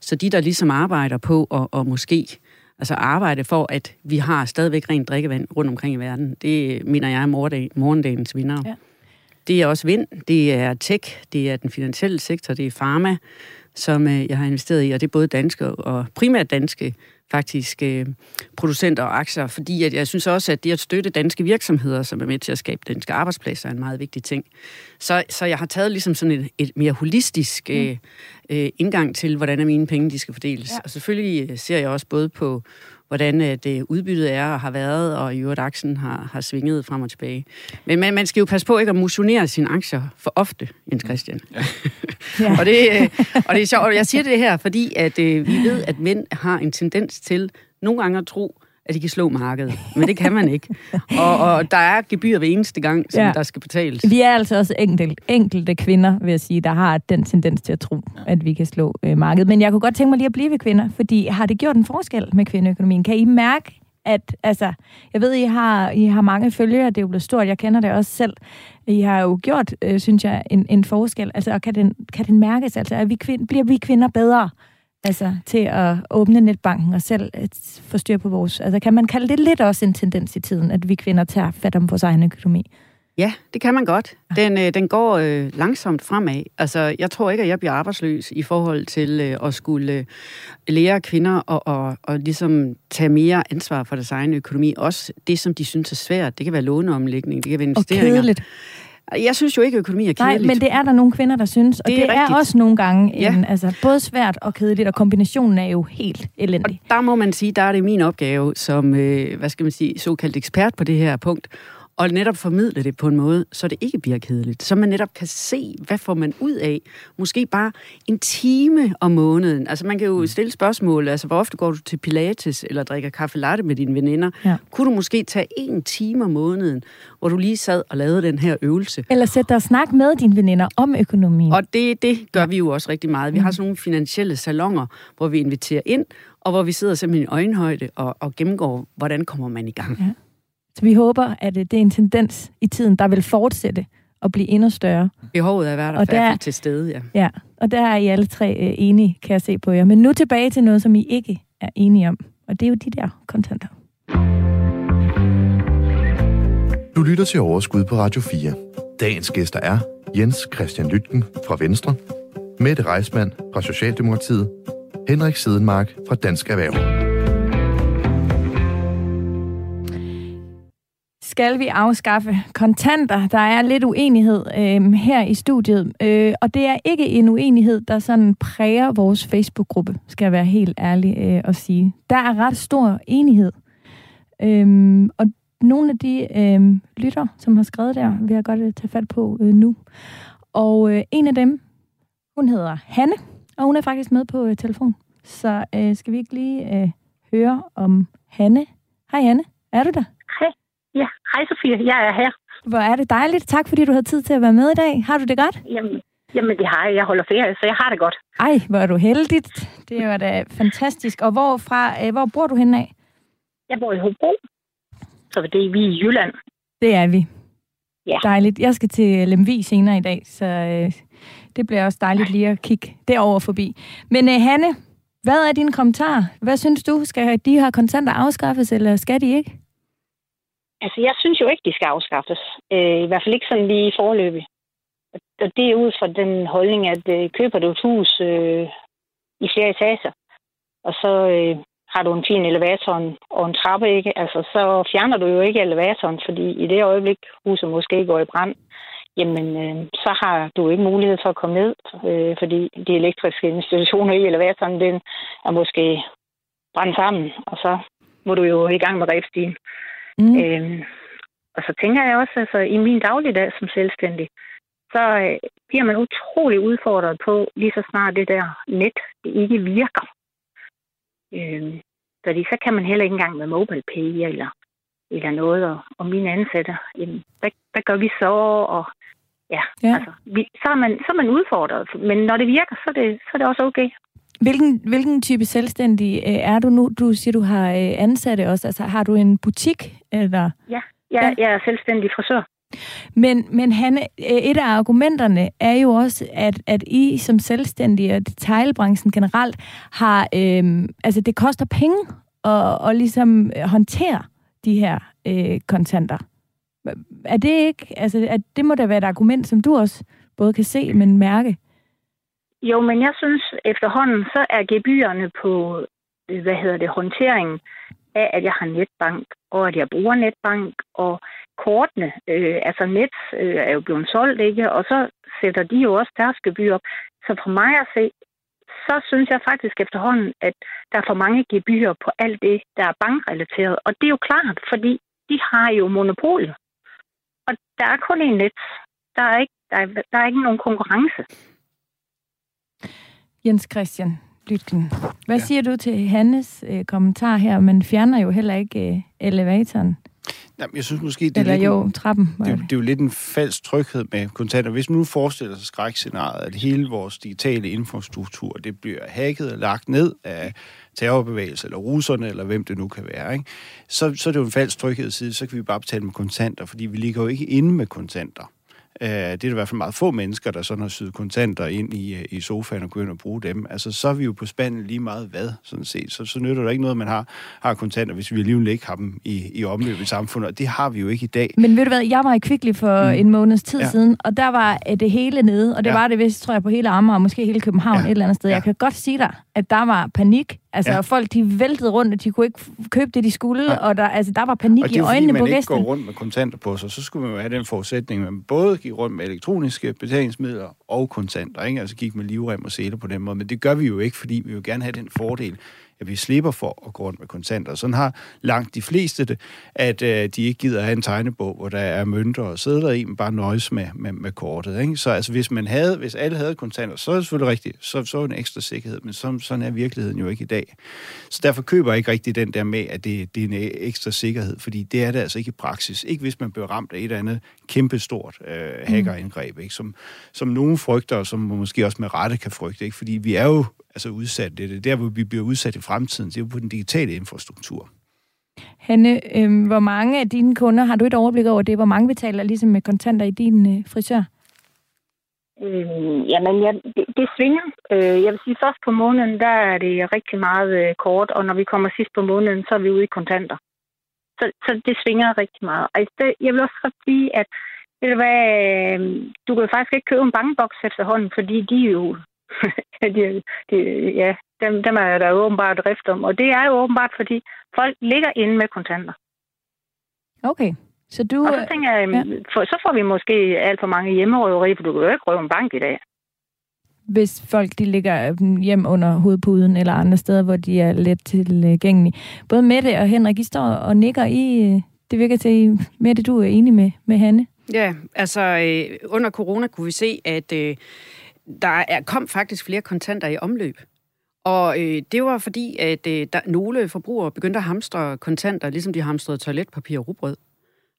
[SPEAKER 3] Så de, der ligesom arbejder på at og måske altså arbejde for, at vi har stadigvæk rent drikkevand rundt omkring i verden, det mener jeg er morgendag, morgendagens vinder.
[SPEAKER 2] Ja.
[SPEAKER 3] Det er også vind, det er tech, det er den finansielle sektor, det er pharma, som øh, jeg har investeret i, og det er både danske og primært danske faktisk øh, producenter og aktier, fordi at jeg synes også, at det at støtte danske virksomheder, som er med til at skabe danske arbejdspladser, er en meget vigtig ting. Så, så jeg har taget ligesom sådan et, et mere holistisk øh, øh, indgang til, hvordan er mine penge, de skal fordeles.
[SPEAKER 2] Ja.
[SPEAKER 3] Ja. Og selvfølgelig øh, ser jeg også både på, hvordan øh, det udbyttet er og har været, og i øvrigt aktien har, har svinget frem og tilbage. Men man, man skal jo passe på ikke at motionere sine aktier for ofte, Jens Christian.
[SPEAKER 2] Ja. <laughs>
[SPEAKER 3] Og det, øh, og det er sjovt, og jeg siger det her, fordi at, øh, vi ved, at mænd har en tendens til nogle gange at tro, at de kan slå markedet. Men det kan man ikke. Og, og der er gebyr hver eneste gang, som
[SPEAKER 2] Ja.
[SPEAKER 3] ja. der skal betales.
[SPEAKER 2] Vi er altså også enkelte, enkelte kvinder, vil jeg sige, der har den tendens til at tro, at vi kan slå øh, markedet. Men jeg kunne godt tænke mig lige at blive ved kvinder, fordi har det gjort en forskel med kvindeøkonomien? Kan I mærke, at altså, jeg ved, I har, I har mange følgere, det er jo blevet stort, jeg kender det også selv. I har jo gjort, øh, synes jeg, en, en forskel. Altså, og kan den, kan den mærkes? Altså, er vi kvind, bliver vi kvinder bedre altså, til at åbne netbanken og selv at få styr på vores... Altså, kan man kalde det lidt også en tendens i tiden, at vi kvinder tager fat om vores egen økonomi?
[SPEAKER 3] Ja, det kan man godt. Den, øh, den går øh, langsomt fremad. Altså, jeg tror ikke, at jeg bliver arbejdsløs i forhold til øh, at skulle øh, lære kvinder og, og, og ligesom tage mere ansvar for deres egen økonomi. Også det, som de synes er svært. Det kan være låneomlægning, det kan være
[SPEAKER 2] Og
[SPEAKER 3] investeringer.
[SPEAKER 2] kedeligt.
[SPEAKER 3] Jeg synes jo ikke, at økonomi er
[SPEAKER 2] Nej,
[SPEAKER 3] kedeligt.
[SPEAKER 2] men det er der nogle kvinder, der synes, og det,
[SPEAKER 3] er
[SPEAKER 2] det er også nogle gange
[SPEAKER 3] Ja.
[SPEAKER 2] en, altså, både svært og kedeligt, og kombinationen er jo helt
[SPEAKER 3] Og
[SPEAKER 2] elendig.
[SPEAKER 3] der må man sige, der er det min opgave som, øh, hvad skal man sige, såkaldt ekspert på det her punkt, og netop formidle det på en måde, så det ikke bliver kedeligt. Så man netop kan se, hvad får man ud af. Måske bare en time om måneden. Altså man kan jo stille spørgsmål, altså hvor ofte går du til Pilates eller drikker kaffe latte med dine veninder?
[SPEAKER 2] Ja.
[SPEAKER 3] Kunne du måske tage en time om måneden, hvor du lige sad og lavede den her øvelse?
[SPEAKER 2] Eller sæt dig og snak med dine veninder om økonomien.
[SPEAKER 3] Og det, det gør vi jo også rigtig meget. Vi har sådan nogle finansielle salonger, hvor vi inviterer ind, og hvor vi sidder simpelthen i øjenhøjde og, og gennemgår, hvordan kommer man i gang.
[SPEAKER 2] Så vi håber, at øh, det er en tendens i tiden, der vil fortsætte og blive endnu større.
[SPEAKER 3] Behovet er at være der,
[SPEAKER 2] Og der-
[SPEAKER 3] til stede, ja.
[SPEAKER 2] Ja, og der er I alle tre øh, enige, kan jeg se på jer. Men nu tilbage til noget, som I ikke er enige om. Og det er jo de der kontanter.
[SPEAKER 1] Du lytter til Overskud på Radio 4. Dagens gæster er Jens Christian Lytken fra Venstre, Mette Reismann fra Socialdemokratiet, Henrik Sedenmark fra Dansk Erhverv.
[SPEAKER 2] Skal vi afskaffe kontanter? Der er lidt uenighed øh, her i studiet, øh, og det er ikke en uenighed, der sådan præger vores Facebook-gruppe, skal jeg være helt ærlig øh, at sige. Der er ret stor enighed. Øh, og nogle af de øh, lytter, som har skrevet der, vil jeg godt øh, tage fat på øh, nu. Og øh, en af dem, hun hedder Hanne, og hun er faktisk med på øh, telefon. Så øh, skal vi ikke lige øh, høre om Hanne? Hej Hanne, er du der?
[SPEAKER 6] Hej. Hej Sofie, jeg er her.
[SPEAKER 2] Hvor er det dejligt. Tak fordi du havde tid til at være med i dag. Har du det godt?
[SPEAKER 6] Jamen, Jamen, det har jeg. Jeg holder ferie, så jeg har det godt.
[SPEAKER 2] Ej, hvor er du heldigt. Det var da fantastisk. Og hvorfra, øh, hvor bor du henne af?
[SPEAKER 6] Jeg bor i Hobro, så det er vi i Jylland.
[SPEAKER 2] Det er vi.
[SPEAKER 6] Ja.
[SPEAKER 2] Dejligt. Jeg skal til Lemvi senere i dag, så øh, det bliver også dejligt lige at kigge derover forbi. Men øh, Hanne, hvad er din kommentar? Hvad synes du? Skal de her kontanter afskaffes, eller skal de ikke?
[SPEAKER 6] Altså, jeg synes jo ikke, de skal afskaffes. Øh, I hvert fald ikke sådan lige forløbig. Og det er ud fra den holdning, at øh, køber du et hus øh, i flere etager, og så øh, har du en fin elevator og en, og en trappe, ikke? Altså, så fjerner du jo ikke elevatoren, fordi i det øjeblik, huset måske går i brand, jamen, øh, så har du ikke mulighed for at komme ned, øh, fordi de elektriske institutioner i elevatoren, den er måske brændt sammen, og så må du jo i gang med rebstigen.
[SPEAKER 2] Mm.
[SPEAKER 6] Øh, og så tænker jeg også, altså i min dagligdag som selvstændig, så øh, bliver man utrolig udfordret på, lige så snart det der net det ikke virker. Øh, fordi så kan man heller ikke engang med MobilePay eller, eller noget. Og, og mine ansatte, jamen, hvad, hvad gør vi så? Og ja,
[SPEAKER 2] Ja.
[SPEAKER 6] ja. altså, vi, så, er man, så er man udfordret. Men når det virker, så er det, så er det også okay.
[SPEAKER 2] Hvilken, hvilken type selvstændig øh, er du nu? Du siger, du har øh, ansatte også. Altså, har du en butik? Eller?
[SPEAKER 6] Ja, jeg, jeg er selvstændig frisør.
[SPEAKER 2] Men, men Hanne, øh, et af argumenterne er jo også, at, at I som selvstændige og detailbranchen generelt har, øh, altså det koster penge at, at ligesom håndtere de her øh, kontanter. Er det ikke, altså at det må da være et argument, som du også både kan se, men mærke?
[SPEAKER 6] Jo, men jeg synes efterhånden, så er gebyrerne på, øh, hvad hedder det, håndteringen af, at jeg har netbank, og at jeg bruger netbank, og kortene, øh, altså net øh, er jo blevet solgt, ikke? Og så sætter de jo også deres gebyr op. Så for mig at se, så synes jeg faktisk efterhånden, at der er for mange gebyrer på alt det, der er bankrelateret. Og det er jo klart, fordi de har jo monopol. Og der er kun en net. Der er ikke, der er, der er ikke nogen konkurrence.
[SPEAKER 2] Jens Christian Lytken, hvad ja. siger du til Hannes øh, kommentar her? Man fjerner jo heller ikke øh, elevatoren.
[SPEAKER 5] Jamen, jeg synes måske, det er,
[SPEAKER 2] Eller
[SPEAKER 5] lidt
[SPEAKER 2] jo,
[SPEAKER 5] en,
[SPEAKER 2] trappen.
[SPEAKER 5] det.
[SPEAKER 2] det
[SPEAKER 5] er jo lidt en falsk tryghed med kontanter. Hvis man nu forestiller sig skrækscenariet, at hele vores digitale infrastruktur, det bliver hacket og lagt ned af terrorbevægelser, eller russerne, eller hvem det nu kan være, ikke? Så, så er det jo en falsk tryghed side, så kan vi bare betale med kontanter, fordi vi ligger jo ikke inde med kontanter. Uh, det er i hvert fald meget få mennesker, der sådan har syet kontanter ind i, uh, i sofaen og begynder at bruge dem. Altså, så er vi jo på spanden lige meget hvad, sådan set. Så, så nytter det ikke noget, at man har, har kontanter, hvis vi alligevel ikke har dem i, i omløb i samfundet. Og det har vi jo ikke i dag.
[SPEAKER 2] Men ved du hvad, jeg var i Kvickly for mm. en måneds tid
[SPEAKER 5] Ja.
[SPEAKER 2] siden, og der var øh, det hele nede, og det
[SPEAKER 5] Ja.
[SPEAKER 2] var det vist, tror jeg, på hele Amager, og måske hele København
[SPEAKER 5] ja.
[SPEAKER 2] et eller andet sted.
[SPEAKER 5] Ja.
[SPEAKER 2] Jeg kan godt sige dig, at der var panik. Altså,
[SPEAKER 5] Ja.
[SPEAKER 2] folk, de væltede rundt, og de kunne ikke købe det, de skulle, ja. og der, altså, der var panik
[SPEAKER 5] Og det
[SPEAKER 2] i
[SPEAKER 5] er fordi,
[SPEAKER 2] øjnene
[SPEAKER 5] man
[SPEAKER 2] på
[SPEAKER 5] ikke
[SPEAKER 2] gæsten.
[SPEAKER 5] går rundt med kontanter på sig, så skulle man jo have den forudsætning, at man både gik rundt med elektroniske betalingsmidler og kontanter, ikke? altså gik med livrem og sele på den måde. Men det gør vi jo ikke, fordi vi vil gerne have den fordel, at vi slipper for at gå rundt med kontanter. Sådan har langt de fleste det, at øh, de ikke gider have en tegnebog, hvor der er mønter og sædler i, men bare nøjes med, med, med kortet. Ikke? Så altså, hvis, man havde, hvis alle havde kontanter, så er det selvfølgelig rigtigt, så, så er en ekstra sikkerhed, men sådan, sådan er virkeligheden jo ikke i dag. Så derfor køber jeg ikke rigtig den der med, at det, det er en ekstra sikkerhed, fordi det er det altså ikke i praksis. Ikke hvis man bliver ramt af et eller andet kæmpestort øh, hackerindgreb, ikke? Som, som nogen frygter, og som måske også med rette kan frygte, ikke? fordi vi er jo altså udsat. Det er det der, hvor vi bliver udsat i fremtiden. Det er jo på den digitale infrastruktur.
[SPEAKER 2] Hanne, øh, hvor mange af dine kunder, har du et overblik over det, hvor mange betaler ligesom med kontanter i din øh, frisør?
[SPEAKER 6] Øh, jamen, ja, det, det svinger. Øh, jeg vil sige, først på måneden, der er det rigtig meget øh, kort, og når vi kommer sidst på måneden, så er vi ude i kontanter. Så, så det svinger rigtig meget. Og sted, jeg vil også godt sige, at ved du, hvad, øh, du kan faktisk ikke købe en bankboks efterhånden, fordi de er jo... <laughs> de, de, ja, dem, dem er der åbenbart drift om. Og det er jo åbenbart, fordi folk ligger inde med kontanter.
[SPEAKER 2] Okay, så du...
[SPEAKER 6] Og så tænker jeg, ja. for, så får vi måske alt for mange hjemmerøverier, for du kan jo ikke røve en bank i dag.
[SPEAKER 2] hvis folk de ligger øh, hjem under hovedpuden eller andre steder, hvor de er let tilgængelige. Både Mette og Henrik, I står og nikker i... Det virker til, Mette, du er enig med, med Hanne.
[SPEAKER 3] Ja, altså øh, under corona kunne vi se, at øh, der er, kom faktisk flere kontanter i omløb. Og øh, det var fordi, at øh, der, nogle forbrugere begyndte at hamstre kontanter, ligesom de hamstrede toiletpapir og rugbrød.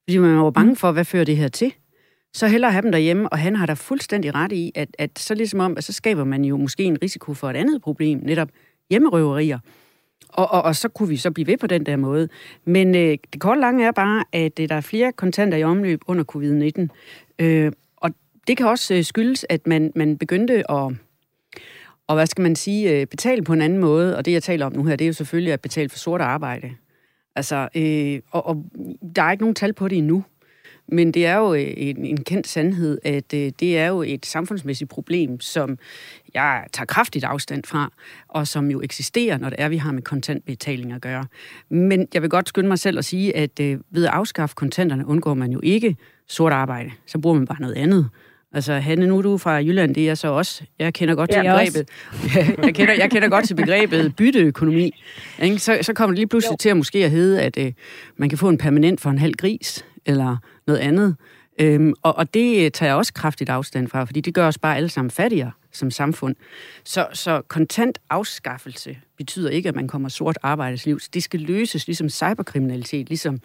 [SPEAKER 3] Fordi man var bange for, hvad fører det her til? så hellere have dem derhjemme, og han har da fuldstændig ret i, at, at så ligesom om, at så skaber man jo måske en risiko for et andet problem, netop hjemmerøverier. Og, og, og så kunne vi så blive ved på den der måde. Men øh, det korte lange er bare, at øh, der er flere kontanter i omløb under covid-19. Øh, det kan også øh, skyldes, at man, man begyndte at og hvad skal man sige, øh, betale på en anden måde. Og det, jeg taler om nu her, det er jo selvfølgelig at betale for sort arbejde. Altså, øh, og, og der er ikke nogen tal på det endnu. Men det er jo øh, en, en kendt sandhed, at øh, det er jo et samfundsmæssigt problem, som jeg tager kraftigt afstand fra, og som jo eksisterer, når det er, vi har med kontantbetaling at gøre. Men jeg vil godt skynde mig selv at sige, at øh, ved at afskaffe kontanterne, undgår man jo ikke sort arbejde. Så bruger man bare noget andet. Altså, Hanne, nu er du fra Jylland, det er jeg så også. Jeg kender godt til ja, begrebet. <laughs> jeg, kender, jeg kender godt til begrebet bytteøkonomi. Ikke? Så, så kommer det lige pludselig jo. til at måske at hedde, at øh, man kan få en permanent for en halv gris, eller noget andet. Øhm, og, og det tager jeg også kraftigt afstand fra, fordi det gør os bare alle sammen fattigere som samfund. Så, så kontant afskaffelse betyder ikke, at man kommer sort arbejdsliv. Det skal løses ligesom cyberkriminalitet, ligesom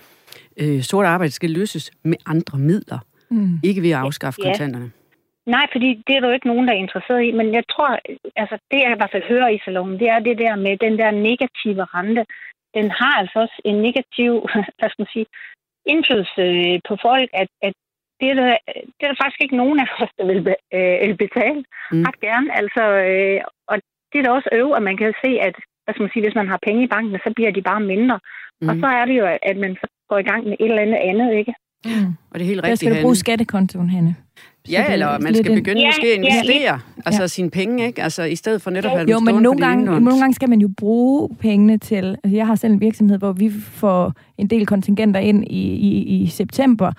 [SPEAKER 3] øh, sort arbejde skal løses med andre midler. Mm. Ikke ved at afskaffe ja. kontanterne.
[SPEAKER 6] Nej, fordi det er der jo ikke nogen, der er interesseret i. Men jeg tror, altså det jeg i hvert fald hører i salongen, det er det der med den der negative rente. Den har altså også en negativ, <laughs> hvad skal man sige, indflydelse på folk, at, at det, er der, det er der faktisk ikke nogen af os, der vil øh, betale mm. ret gerne. Altså, øh, og det er da også øv, at man kan se, at hvad skal man sige, hvis man har penge i banken, så bliver de bare mindre. Mm. Og så er det jo, at man så går i gang med et eller andet andet, ikke?
[SPEAKER 3] Mm. Og det er helt rigtigt, Der
[SPEAKER 2] skal du bruge skattekontoen, Hanne.
[SPEAKER 3] Ja, eller man skal begynde ja, måske at investere ja, altså ja. sine penge, ikke? Altså i stedet for netop at have
[SPEAKER 2] Jo, men nogle gange, nogle gange skal man jo bruge pengene til... Altså, jeg har selv en virksomhed, hvor vi får en del kontingenter ind i, i, i september,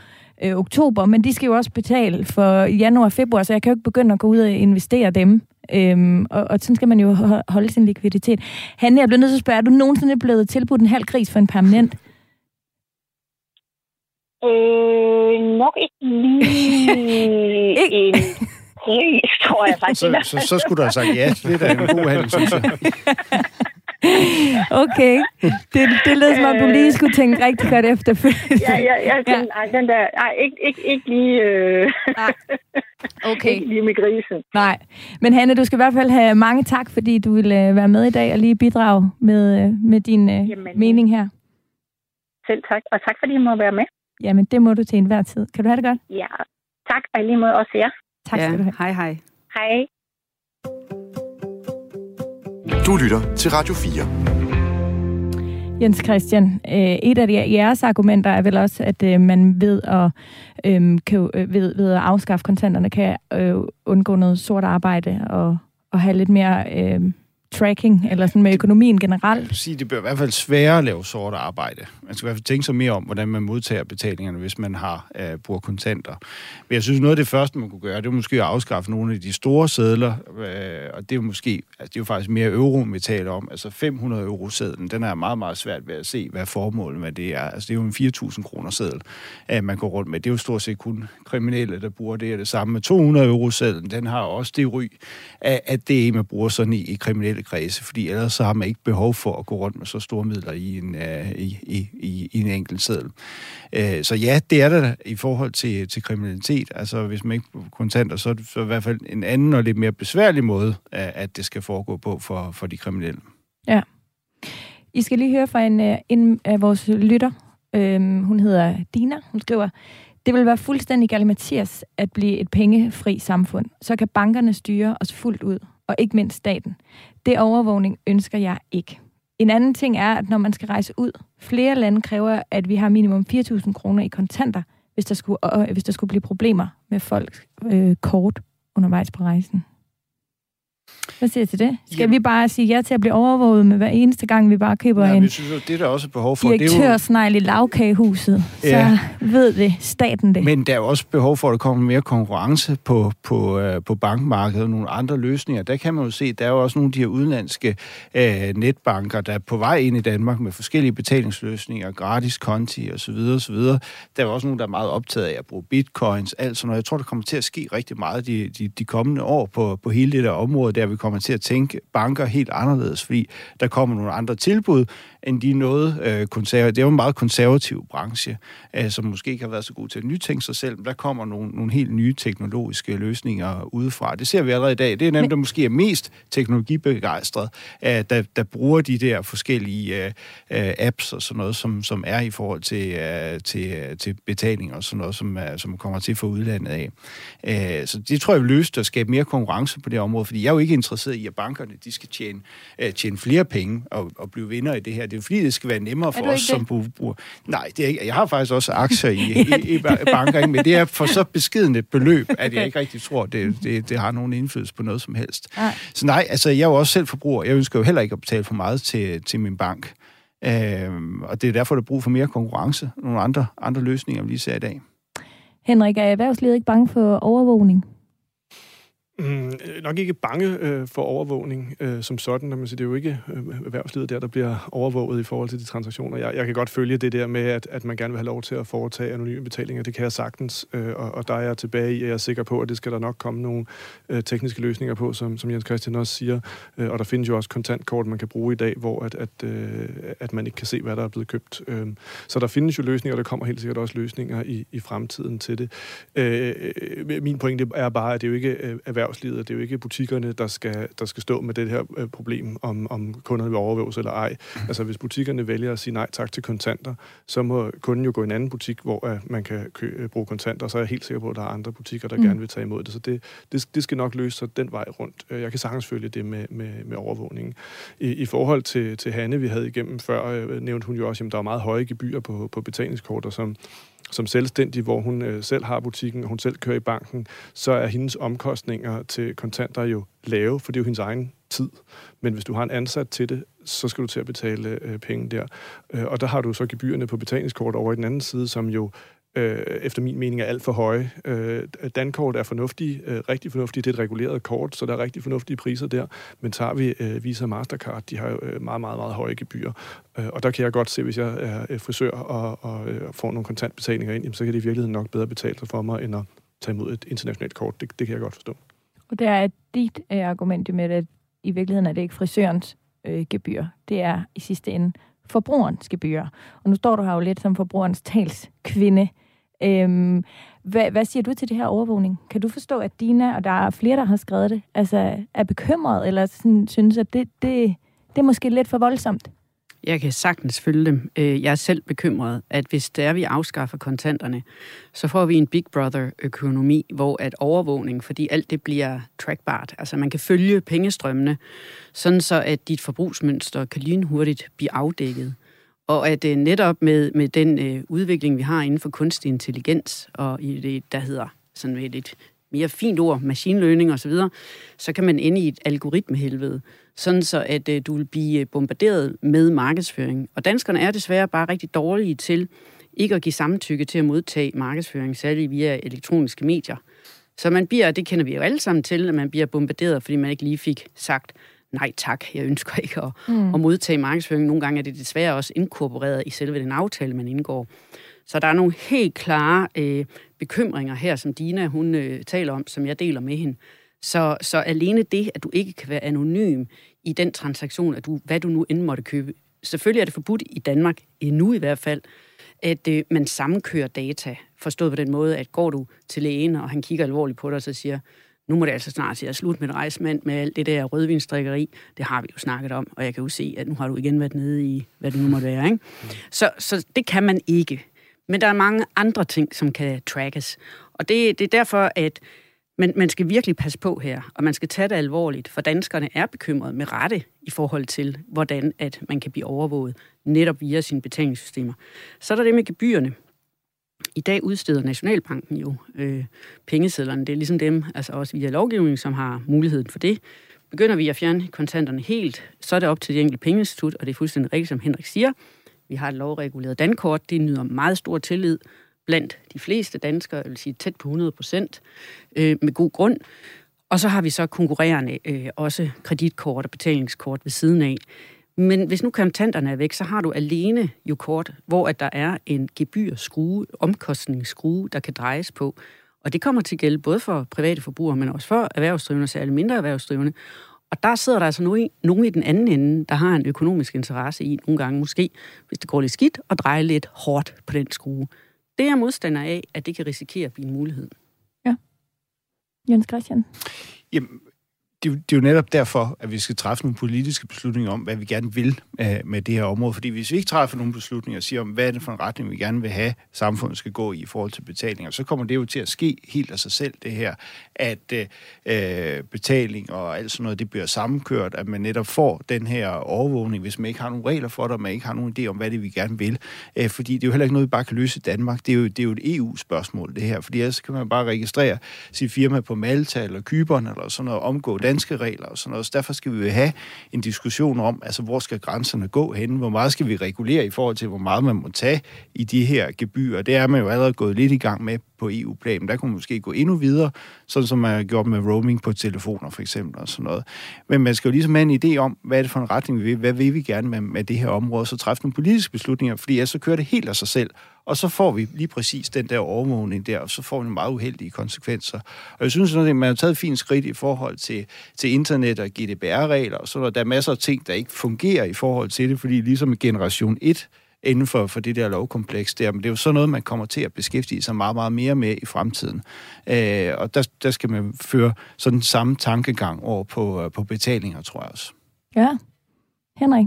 [SPEAKER 2] øh, oktober, men de skal jo også betale for januar og februar, så jeg kan jo ikke begynde at gå ud og investere dem. Øhm, og, og sådan skal man jo holde sin likviditet. Hanne, jeg bliver nødt til at spørge, er du nogensinde blevet tilbudt en halv gris for en permanent?
[SPEAKER 6] Øh, nok ikke lige <laughs> en pris, tror jeg faktisk.
[SPEAKER 5] så, så, så skulle du have sagt ja. Det er da en god handel, synes jeg. <laughs>
[SPEAKER 2] okay. Det, det lød som om, du lige skulle tænke rigtig godt efter.
[SPEAKER 6] ja, ja, ja, den, ja. Ej, den der, ej, ikke, ikke, ikke lige... Øh,
[SPEAKER 2] nej. <laughs> Okay.
[SPEAKER 6] ikke lige med grisen.
[SPEAKER 2] Nej. Men Hanne, du skal i hvert fald have mange tak, fordi du ville øh, være med i dag og lige bidrage med, øh, med din øh, Jamen, mening her.
[SPEAKER 6] Selv tak. Og tak, fordi I må være med.
[SPEAKER 2] Jamen, det må du til enhver tid. Kan du have det godt?
[SPEAKER 6] Ja, tak. Og lige måde også jer.
[SPEAKER 2] Tak skal ja. du have.
[SPEAKER 3] Hej, hej.
[SPEAKER 6] Hej.
[SPEAKER 1] Du lytter til Radio
[SPEAKER 2] 4. Jens Christian, øh, et af jeres argumenter er vel også, at øh, man ved at, øhm, kan, øh, ved, ved at afskaffe kontanterne kan undgå noget sort arbejde og, og have lidt mere tracking, eller sådan med økonomien generelt?
[SPEAKER 5] Sige, det bliver i hvert fald sværere at lave sort arbejde. Man skal i hvert fald tænke sig mere om, hvordan man modtager betalingerne, hvis man har uh, bruger kontanter. Men jeg synes, noget af det første, man kunne gøre, det er måske at afskaffe nogle af de store sædler, uh, og det er måske, altså det er jo faktisk mere euro, vi taler om. Altså 500 euro sædlen, den er meget, meget svært ved at se, hvad formålet med det er. Altså det er jo en 4.000 kroner sædel, uh, man går rundt med. Det er jo stort set kun kriminelle, der bruger det, og det samme med 200 euro sædlen, den har også det ry, at det er en, man bruger sådan i, i kriminelle kredse, fordi ellers så har man ikke behov for at gå rundt med så store midler i en, øh, i, i, i, i en enkelt seddel. Uh, så ja, det er der i forhold til, til kriminalitet. Altså hvis man ikke kontanter, så er det så i hvert fald en anden og lidt mere besværlig måde, at det skal foregå på for, for de kriminelle.
[SPEAKER 2] Ja. I skal lige høre fra en, øh, en af vores lytter. Øhm, hun hedder Dina. Hun skriver, det vil være fuldstændig galimatias at blive et pengefri samfund. Så kan bankerne styre os fuldt ud, og ikke mindst staten. Det overvågning ønsker jeg ikke. En anden ting er, at når man skal rejse ud, flere lande kræver, at vi har minimum 4.000 kroner i kontanter, hvis der skulle, øh, hvis der skulle blive problemer med folk øh, kort undervejs på rejsen. Hvad siger du til det? Skal Jamen. vi bare sige ja til at blive overvåget med hver eneste gang, vi bare køber ja, en
[SPEAKER 5] vi synes, jo, det er der også behov for.
[SPEAKER 2] direktørsnegl i lavkagehuset? Ja. Så ved det staten det.
[SPEAKER 5] Men der er også behov for, at der kommer mere konkurrence på, på, uh, på bankmarkedet og nogle andre løsninger. Der kan man jo se, der er jo også nogle af de her udenlandske uh, netbanker, der er på vej ind i Danmark med forskellige betalingsløsninger, gratis konti osv. osv. Der er jo også nogle, der er meget optaget af at bruge bitcoins, alt sådan noget. Jeg tror, der kommer til at ske rigtig meget de, de, de kommende år på, på hele det der område. Der vi vi kommer til at tænke banker helt anderledes, fordi der kommer nogle andre tilbud, end de noget øh, konservative. Det er jo en meget konservativ branche, øh, som måske ikke har været så god til at nytænke sig selv, men der kommer nogle, nogle helt nye teknologiske løsninger udefra. Det ser vi allerede i dag. Det er nemt, der måske er mest teknologibegejstret, øh, der, der bruger de der forskellige øh, øh, apps og sådan noget, som, som er i forhold til, øh, til, øh, til betaling og sådan noget, som, øh, som kommer til for udlandet af. Øh, så det tror jeg vil løse at skabe mere konkurrence på det område, fordi jeg er jo ikke interesseret i, at bankerne de skal tjene, øh, tjene flere penge og, og blive vinder i det her. Det er fordi, det skal være nemmere for os som bruger. Nej, det er ikke. jeg har faktisk også aktier i, <laughs> i, i banker, ikke? men det er for så beskidende et beløb, at jeg ikke rigtig tror, det, det, det har nogen indflydelse på noget som helst. Nej. Så nej, altså jeg er jo også selv forbruger. Jeg ønsker jo heller ikke at betale for meget til, til min bank. Øhm, og det er derfor, der er brug for mere konkurrence. Nogle andre, andre løsninger, vi lige ser i dag.
[SPEAKER 2] Henrik, er erhvervslivet ikke bange for overvågning?
[SPEAKER 4] Mm, øh, nok ikke bange øh, for overvågning øh, som sådan. Man siger, det er jo ikke øh, erhvervslivet der, der bliver overvåget i forhold til de transaktioner. Jeg, jeg kan godt følge det der med, at, at man gerne vil have lov til at foretage anonyme betalinger. Det kan jeg sagtens, øh, og, og der er jeg tilbage i, at jeg er sikker på, at det skal der nok komme nogle øh, tekniske løsninger på, som, som Jens Christian også siger. Øh, og der findes jo også kontantkort, man kan bruge i dag, hvor at, at, øh, at man ikke kan se, hvad der er blevet købt. Øh, så der findes jo løsninger, og der kommer helt sikkert også løsninger i, i fremtiden til det. Øh, øh min pointe er bare, at det er jo ikke øh, erhverv erhvervslivet, og det er jo ikke butikkerne, der skal, der skal stå med det her øh, problem, om, om kunderne vil overvåges eller ej. Altså, hvis butikkerne vælger at sige nej tak til kontanter, så må kunden jo gå i en anden butik, hvor uh, man kan kø, uh, bruge kontanter, og så er jeg helt sikker på, at der er andre butikker, der mm. gerne vil tage imod det. Så det, det, det skal nok løse sig den vej rundt. Jeg kan sagtens følge det med, med, med overvågningen. I, I forhold til, til Hanne, vi havde igennem før, uh, nævnte hun jo også, at der er meget høje gebyrer på, på betalingskorter, som som selvstændig, hvor hun øh, selv har butikken, og hun selv kører i banken, så er hendes omkostninger til kontanter jo lave, for det er jo hendes egen tid. Men hvis du har en ansat til det, så skal du til at betale øh, penge der. Øh, og der har du så gebyrerne på betalingskort over i den anden side, som jo øh, efter min mening er alt for høje. Øh, Dankort er fornuftige, øh, rigtig fornuftige. Det er et reguleret kort, så der er rigtig fornuftige priser der. Men tager vi øh, Visa og Mastercard, de har jo øh, meget, meget, meget høje gebyrer. Øh, og der kan jeg godt se, hvis jeg er øh, frisør og, og øh, får nogle kontantbetalinger ind, jamen, så kan det i virkeligheden nok bedre betale sig for mig, end at tage imod et internationalt kort. Det, det kan jeg godt forstå.
[SPEAKER 2] Og der er dit øh, argument med, at i virkeligheden er det ikke frisørens øh, gebyr. Det er i sidste ende forbrugerens gebyr. Og nu står du her jo lidt som forbrugerens talskvinde. Øhm, hvad, hvad siger du til det her overvågning? Kan du forstå, at Dina, og der er flere, der har skrevet det, altså er bekymret, eller sådan, synes, at det, det, det er måske lidt for voldsomt?
[SPEAKER 3] Jeg kan sagtens følge dem. Øh, jeg er selv bekymret, at hvis der vi afskaffer kontanterne, så får vi en Big Brother-økonomi, hvor at overvågning, fordi alt det bliver trackbart, altså man kan følge pengestrømmene, sådan så at dit forbrugsmønster kan lynhurtigt blive afdækket. Og at øh, netop med, med den øh, udvikling, vi har inden for kunstig intelligens, og i det, der hedder sådan et, et mere fint ord, machine learning osv., så, så kan man ende i et algoritmehelvede, sådan så at øh, du vil blive øh, bombarderet med markedsføring. Og danskerne er desværre bare rigtig dårlige til ikke at give samtykke til at modtage markedsføring, særligt via elektroniske medier. Så man bliver, det kender vi jo alle sammen til, at man bliver bombarderet, fordi man ikke lige fik sagt, nej tak, jeg ønsker <laughs> ikke at, mm. at modtage markedsføring. Nogle gange er det desværre også inkorporeret i selve den aftale, man indgår. Så der er nogle helt klare øh, bekymringer her, som Dina hun øh, taler om, som jeg deler med hende. Så, så alene det, at du ikke kan være anonym i den transaktion, at du, hvad du nu end måtte købe. Selvfølgelig er det forbudt i Danmark, endnu i hvert fald, at øh, man sammenkører data, forstået på den måde, at går du til lægen, og han kigger alvorligt på dig, og så siger, nu må det altså snart til at slutte med rejsmand med alt det der rødvinstrikkeri. Det har vi jo snakket om, og jeg kan jo se, at nu har du igen været nede i, hvad det nu måtte være. Ikke? Så, så det kan man ikke. Men der er mange andre ting, som kan trackes. Og det, det er derfor, at man, man skal virkelig passe på her, og man skal tage det alvorligt, for danskerne er bekymrede med rette i forhold til, hvordan at man kan blive overvåget netop via sine betalingssystemer. Så er der det med gebyrene. I dag udsteder Nationalbanken jo øh, pengesedlerne. Det er ligesom dem, altså også via lovgivning, som har muligheden for det. Begynder vi at fjerne kontanterne helt, så er det op til det enkelte pengeinstitut, og det er fuldstændig rigtigt, som Henrik siger. Vi har et lovreguleret dankort, det nyder meget stor tillid blandt de fleste danskere, jeg vil sige tæt på 100 procent, øh, med god grund. Og så har vi så konkurrerende øh, også kreditkort og betalingskort ved siden af. Men hvis nu kontanterne er væk, så har du alene jo kort, hvor at der er en gebyrskrue, omkostningsskrue, der kan drejes på. Og det kommer til at gælde både for private forbrugere, men også for erhvervsdrivende, særligt mindre erhvervsdrivende. Og der sidder der altså nogen, nogen i den anden ende, der har en økonomisk interesse i, nogle gange måske, hvis det går lidt skidt, og dreje lidt hårdt på den skrue. Det er jeg modstander af, at det kan risikere at blive en mulighed.
[SPEAKER 2] Jens Christian?
[SPEAKER 5] Jamen, det, det er jo netop derfor, at vi skal træffe nogle politiske beslutninger om, hvad vi gerne vil øh, med det her område. Fordi hvis vi ikke træffer nogle beslutninger og siger om, hvad er det for en retning, vi gerne vil have, samfundet skal gå i i forhold til betalinger, så kommer det jo til at ske helt af sig selv, det her, at øh, øh betaling og alt sådan noget, det bliver sammenkørt, at man netop får den her overvågning, hvis man ikke har nogle regler for det, og man ikke har nogen idé om, hvad det er, vi gerne vil. Øh, fordi det er jo heller ikke noget, vi bare kan løse i Danmark. Det er jo, det er jo et EU-spørgsmål, det her. Fordi ellers kan man bare registrere sit firma på Malta eller Kyberen eller sådan noget, omgå danske regler og sådan noget. Så derfor skal vi have en diskussion om, altså hvor skal grænserne gå hen? Hvor meget skal vi regulere i forhold til, hvor meget man må tage i de her gebyrer? Det er man jo allerede gået lidt i gang med på EU-plan. Der kunne man måske gå endnu videre, sådan som man har gjort med roaming på telefoner for eksempel og sådan noget. Men man skal jo ligesom have en idé om, hvad er det for en retning, vi vil? Hvad vil vi gerne med, med det her område? Så træffe nogle politiske beslutninger, fordi ellers så kører det helt af sig selv. Og så får vi lige præcis den der overvågning der, og så får vi nogle meget uheldige konsekvenser. Og jeg synes, at man har taget et fint skridt i forhold til, til internet og GDPR-regler, og så der, er masser af ting, der ikke fungerer i forhold til det, fordi ligesom generation 1, inden for, for det der lovkompleks der. Men det er jo sådan noget, man kommer til at beskæftige sig meget, meget mere med i fremtiden. Øh, og der, der skal man føre sådan samme tankegang over på, øh, på betalinger, tror jeg også.
[SPEAKER 2] Ja. Henrik?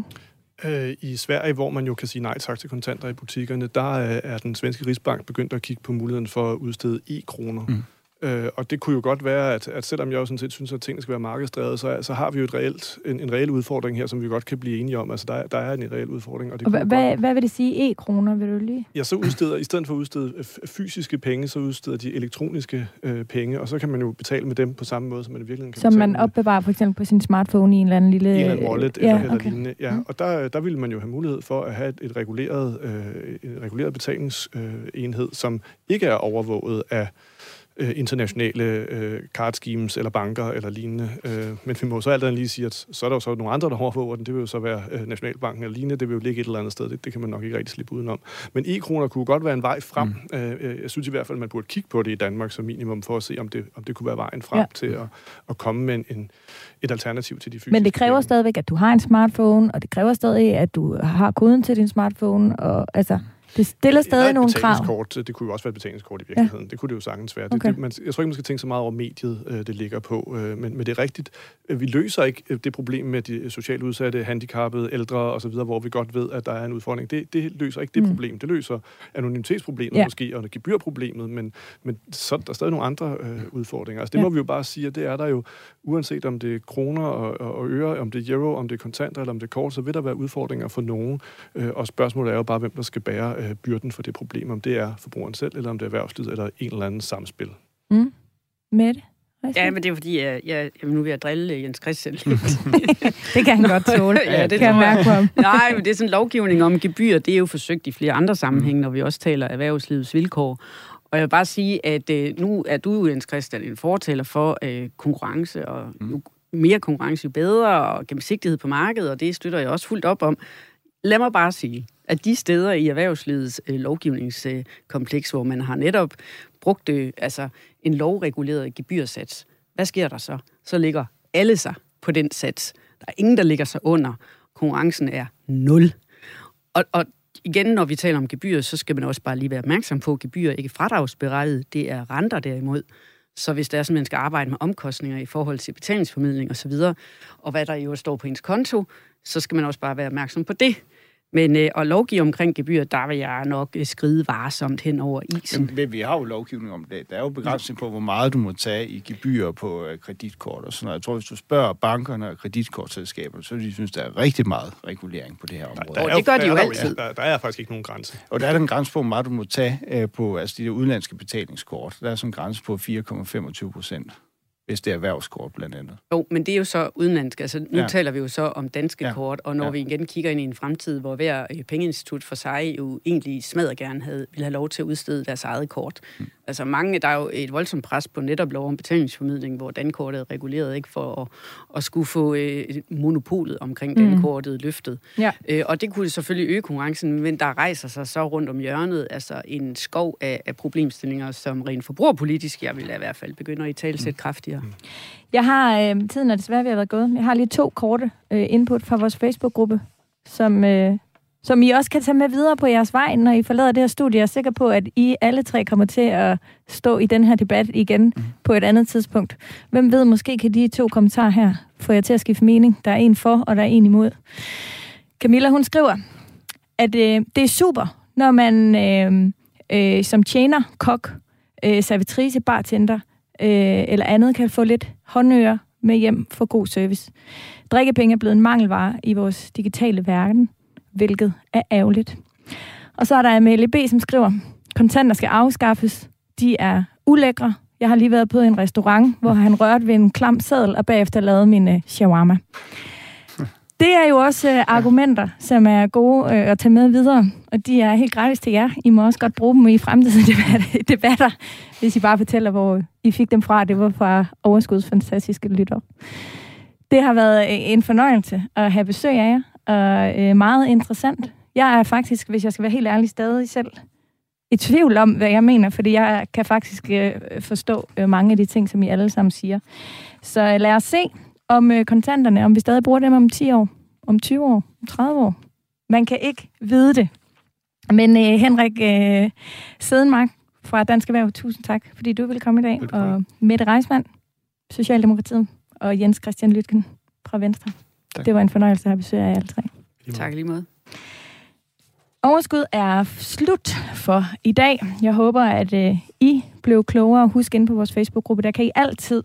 [SPEAKER 4] Øh, I Sverige, hvor man jo kan sige nej tak til kontanter i butikkerne, der er, er den svenske Rigsbank begyndt at kigge på muligheden for at udstede e-kroner. Mm. Øh, og det kunne jo godt være, at, at selvom jeg jo sådan set synes, at tingene skal være markedsdrevet, så, så har vi jo et reelt, en, en reel udfordring her, som vi godt kan blive enige om. Altså, der, der er en reel udfordring. Og det
[SPEAKER 2] Og
[SPEAKER 4] kunne
[SPEAKER 2] hva-
[SPEAKER 4] godt-
[SPEAKER 2] hvad, hvad vil det sige, e-kroner, vil du lige?
[SPEAKER 4] Ja, så udsteder, i stedet for at udstede øh, fysiske penge, så udsteder de elektroniske øh, penge, og så kan man jo betale med dem på samme måde, som man i virkeligheden kan
[SPEAKER 2] Som man opbevarer for eksempel på sin smartphone i en eller anden lille...
[SPEAKER 4] en eller anden wallet eller,
[SPEAKER 2] ja,
[SPEAKER 4] eller
[SPEAKER 2] okay.
[SPEAKER 4] lignende. Ja,
[SPEAKER 2] Mm.
[SPEAKER 4] og der, der vil man jo have mulighed for at have et, et reguleret, øh, en reguleret betalingsenhed, øh, enhed, som ikke er overvåget af øh, internationale øh, card schemes eller banker eller lignende. Øh, men vi må så alt andet lige sige, at så er der jo så nogle andre, der overvåger den. Det vil jo så være øh, Nationalbanken eller lignende. Det vil jo ligge et eller andet sted. Det, det kan man nok ikke rigtig slippe udenom. Men e-kroner kunne godt være en vej frem. Mm. Øh, øh, jeg synes i hvert fald, man burde kigge på det i Danmark som minimum, for at se, om det, om det kunne være vejen frem
[SPEAKER 2] Ja.
[SPEAKER 4] til at, at komme med en, en, et alternativ til de fysiske
[SPEAKER 2] Men det kræver
[SPEAKER 4] penge.
[SPEAKER 2] stadigvæk, at du har en smartphone, og det kræver stadig, at du har koden til din smartphone, og altså, det stiller stadig
[SPEAKER 4] Eller
[SPEAKER 2] nogle krav.
[SPEAKER 4] Det kunne jo også være et betalingskort i virkeligheden. Ja. Det kunne det jo sagtens være.
[SPEAKER 2] Okay.
[SPEAKER 4] Det, det, man, jeg tror ikke, man skal tænke så meget over mediet, øh, det ligger på. Øh, men, men det er rigtigt. Øh, Vi løser ikke det problem med de socialt udsatte, handicappede, ældre osv., hvor vi godt ved, at der er en udfordring. Det, det løser ikke det
[SPEAKER 2] Mm.
[SPEAKER 4] problem. Det løser anonymitetsproblemet
[SPEAKER 2] Ja.
[SPEAKER 4] måske, og gebyrproblemet, men, men så er der stadig nogle andre øh, udfordringer. Altså det
[SPEAKER 2] Ja.
[SPEAKER 4] ja. må vi jo bare sige, at det er der jo, uanset om det er kroner og, og, og øre, om det er euro, om det er kontanter eller om det er kort, så vil der være udfordringer for nogen. Øh, og spørgsmålet er jo bare, hvem der skal bære øh, byrden for det problem, om det er forbrugeren selv, eller om det er erhvervslivet, eller en eller anden samspil.
[SPEAKER 2] Mm. Mette?
[SPEAKER 3] Ja, men det er fordi, jeg, jeg, jeg nu vil jeg drille Jens Christian lidt. <laughs> <laughs>
[SPEAKER 2] det kan han godt tåle. <laughs>
[SPEAKER 3] Ja, det
[SPEAKER 2] kan jeg mærke på ham.
[SPEAKER 3] Nej, men det er sådan lovgivning om gebyr, det er jo forsøgt i flere andre sammenhænge, når vi også taler erhvervslivets vilkår. Og jeg vil bare sige, at øh, nu er du Jens Christian, en fortaler for øh, konkurrence, og jo mere konkurrence, jo bedre, og gennemsigtighed på markedet, og det støtter jeg også fuldt op om. Lad mig bare sige, at de steder i erhvervslivets øh, lovgivningskompleks, hvor man har netop brugt øh, altså en lovreguleret gebyrsats, hvad sker der så? Så ligger alle sig på den sats. Der er ingen, der ligger sig under. Konkurrencen er nul. Og, og igen, når vi taler om gebyr, så skal man også bare lige være opmærksom på, at gebyr er ikke fradragsberettiget. Det er renter derimod. Så hvis det er sådan, at man skal arbejde med omkostninger i forhold til betalingsformidling osv., og, og hvad der jo står på ens konto, så skal man også bare være opmærksom på det. Men øh, at lovgive omkring gebyr, der vil jeg nok øh, skride varsomt hen over isen.
[SPEAKER 5] Men, men vi har jo lovgivning om det. Der er jo begrænsning på, hvor meget du må tage i gebyr på øh, kreditkort og sådan noget. Jeg tror, hvis du spørger bankerne og kreditkortselskaberne, så vil de synes, der er rigtig meget regulering på det her område.
[SPEAKER 3] Og
[SPEAKER 4] er
[SPEAKER 3] det gør de
[SPEAKER 4] der
[SPEAKER 3] jo
[SPEAKER 4] er der
[SPEAKER 3] altid.
[SPEAKER 4] Der, der er faktisk ikke nogen grænse.
[SPEAKER 5] Og der er der en grænse på, hvor meget du må tage øh, på altså de der udenlandske betalingskort. Der er sådan en grænse på 4,25 procent, hvis det er erhvervskort blandt andet.
[SPEAKER 3] Jo, men det er jo så udenlandsk. Altså, nu
[SPEAKER 5] Ja.
[SPEAKER 3] taler vi jo så om danske
[SPEAKER 5] Ja.
[SPEAKER 3] kort, og når
[SPEAKER 5] Ja.
[SPEAKER 3] ja. vi igen kigger ind i en fremtid, hvor hver øh, pengeinstitut for sig jo egentlig smadret gerne havde, ville have lov til at udstede deres eget kort. Mm. Altså mange, der er jo et voldsomt pres på netop lov om betalingsformidling, hvor dankortet er reguleret ikke for at, at skulle få øh, monopolet omkring mm. dankortet løftet.
[SPEAKER 2] Ja.
[SPEAKER 3] Øh, og det kunne selvfølgelig øge konkurrencen, men der rejser sig så rundt om hjørnet altså en skov af, af problemstillinger, som rent forbrugerpolitisk, jeg vil i hvert fald begynde at i tale sætte kraftigere.
[SPEAKER 2] Jeg har, øh, tiden er desværre ved at være gået, jeg har lige to korte øh, input fra vores Facebook-gruppe, som, øh, som I også kan tage med videre på jeres vej, når I forlader det her studie. Jeg er sikker på, at I alle tre kommer til at stå i den her debat igen mm. på et andet tidspunkt. Hvem ved, måske kan de to kommentarer her få jer til at skifte mening. Der er en for, og der er en imod. Camilla, hun skriver, at øh, det er super, når man øh, øh, som tjener, kok, øh, servitrice, bartender øh, eller andet kan få lidt håndører med hjem for god service. Drikkepenge er blevet en mangelvare i vores digitale verden, hvilket er ærgerligt. Og så er der Amelie B., som skriver, kontanter skal afskaffes. De er ulækre. Jeg har lige været på en restaurant, hvor han rørte ved en klam sadel, og bagefter lavede min uh, shawarma. Det er jo også uh, argumenter, som er gode uh, at tage med videre, og de er helt gratis til jer. I må også godt bruge dem i fremtidige <laughs> debatter, hvis I bare fortæller, hvor I fik dem fra. Det var fra Overskuds fantastiske lytter. Det har været en fornøjelse at have besøg af jer, og uh, meget interessant. Jeg er faktisk, hvis jeg skal være helt ærlig, stadig selv i tvivl om, hvad jeg mener, fordi jeg kan faktisk uh, forstå uh, mange af de ting, som I alle sammen siger. Så uh, lad os se, om øh, kontanterne, om vi stadig bruger dem om 10 år, om 20 år, om 30 år. Man kan ikke vide det. Men øh, Henrik øh, Sedenmark fra Dansk Erhverv, tusind tak, fordi du ville komme i dag.
[SPEAKER 4] Velkommen.
[SPEAKER 2] Og Mette Reismann, Socialdemokratiet, og Jens Christian Lytken fra Venstre.
[SPEAKER 5] Tak.
[SPEAKER 2] Det var en fornøjelse at have besøg af jer alle tre.
[SPEAKER 3] Tak lige måde.
[SPEAKER 2] Overskud er slut for i dag. Jeg håber, at øh, I blev klogere. Husk ind på vores Facebook-gruppe, der kan I altid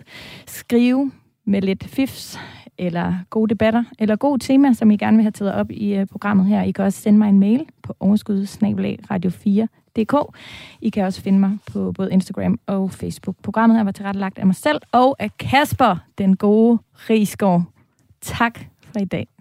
[SPEAKER 2] skrive med lidt fifs, eller gode debatter, eller gode temaer, som I gerne vil have taget op i uh, programmet her. I kan også sende mig en mail på overskudsnabelag-radio4.dk. I kan også finde mig på både Instagram og Facebook. Programmet her var tilrettelagt af mig selv og af Kasper, den gode Rigsgaard. Tak for i.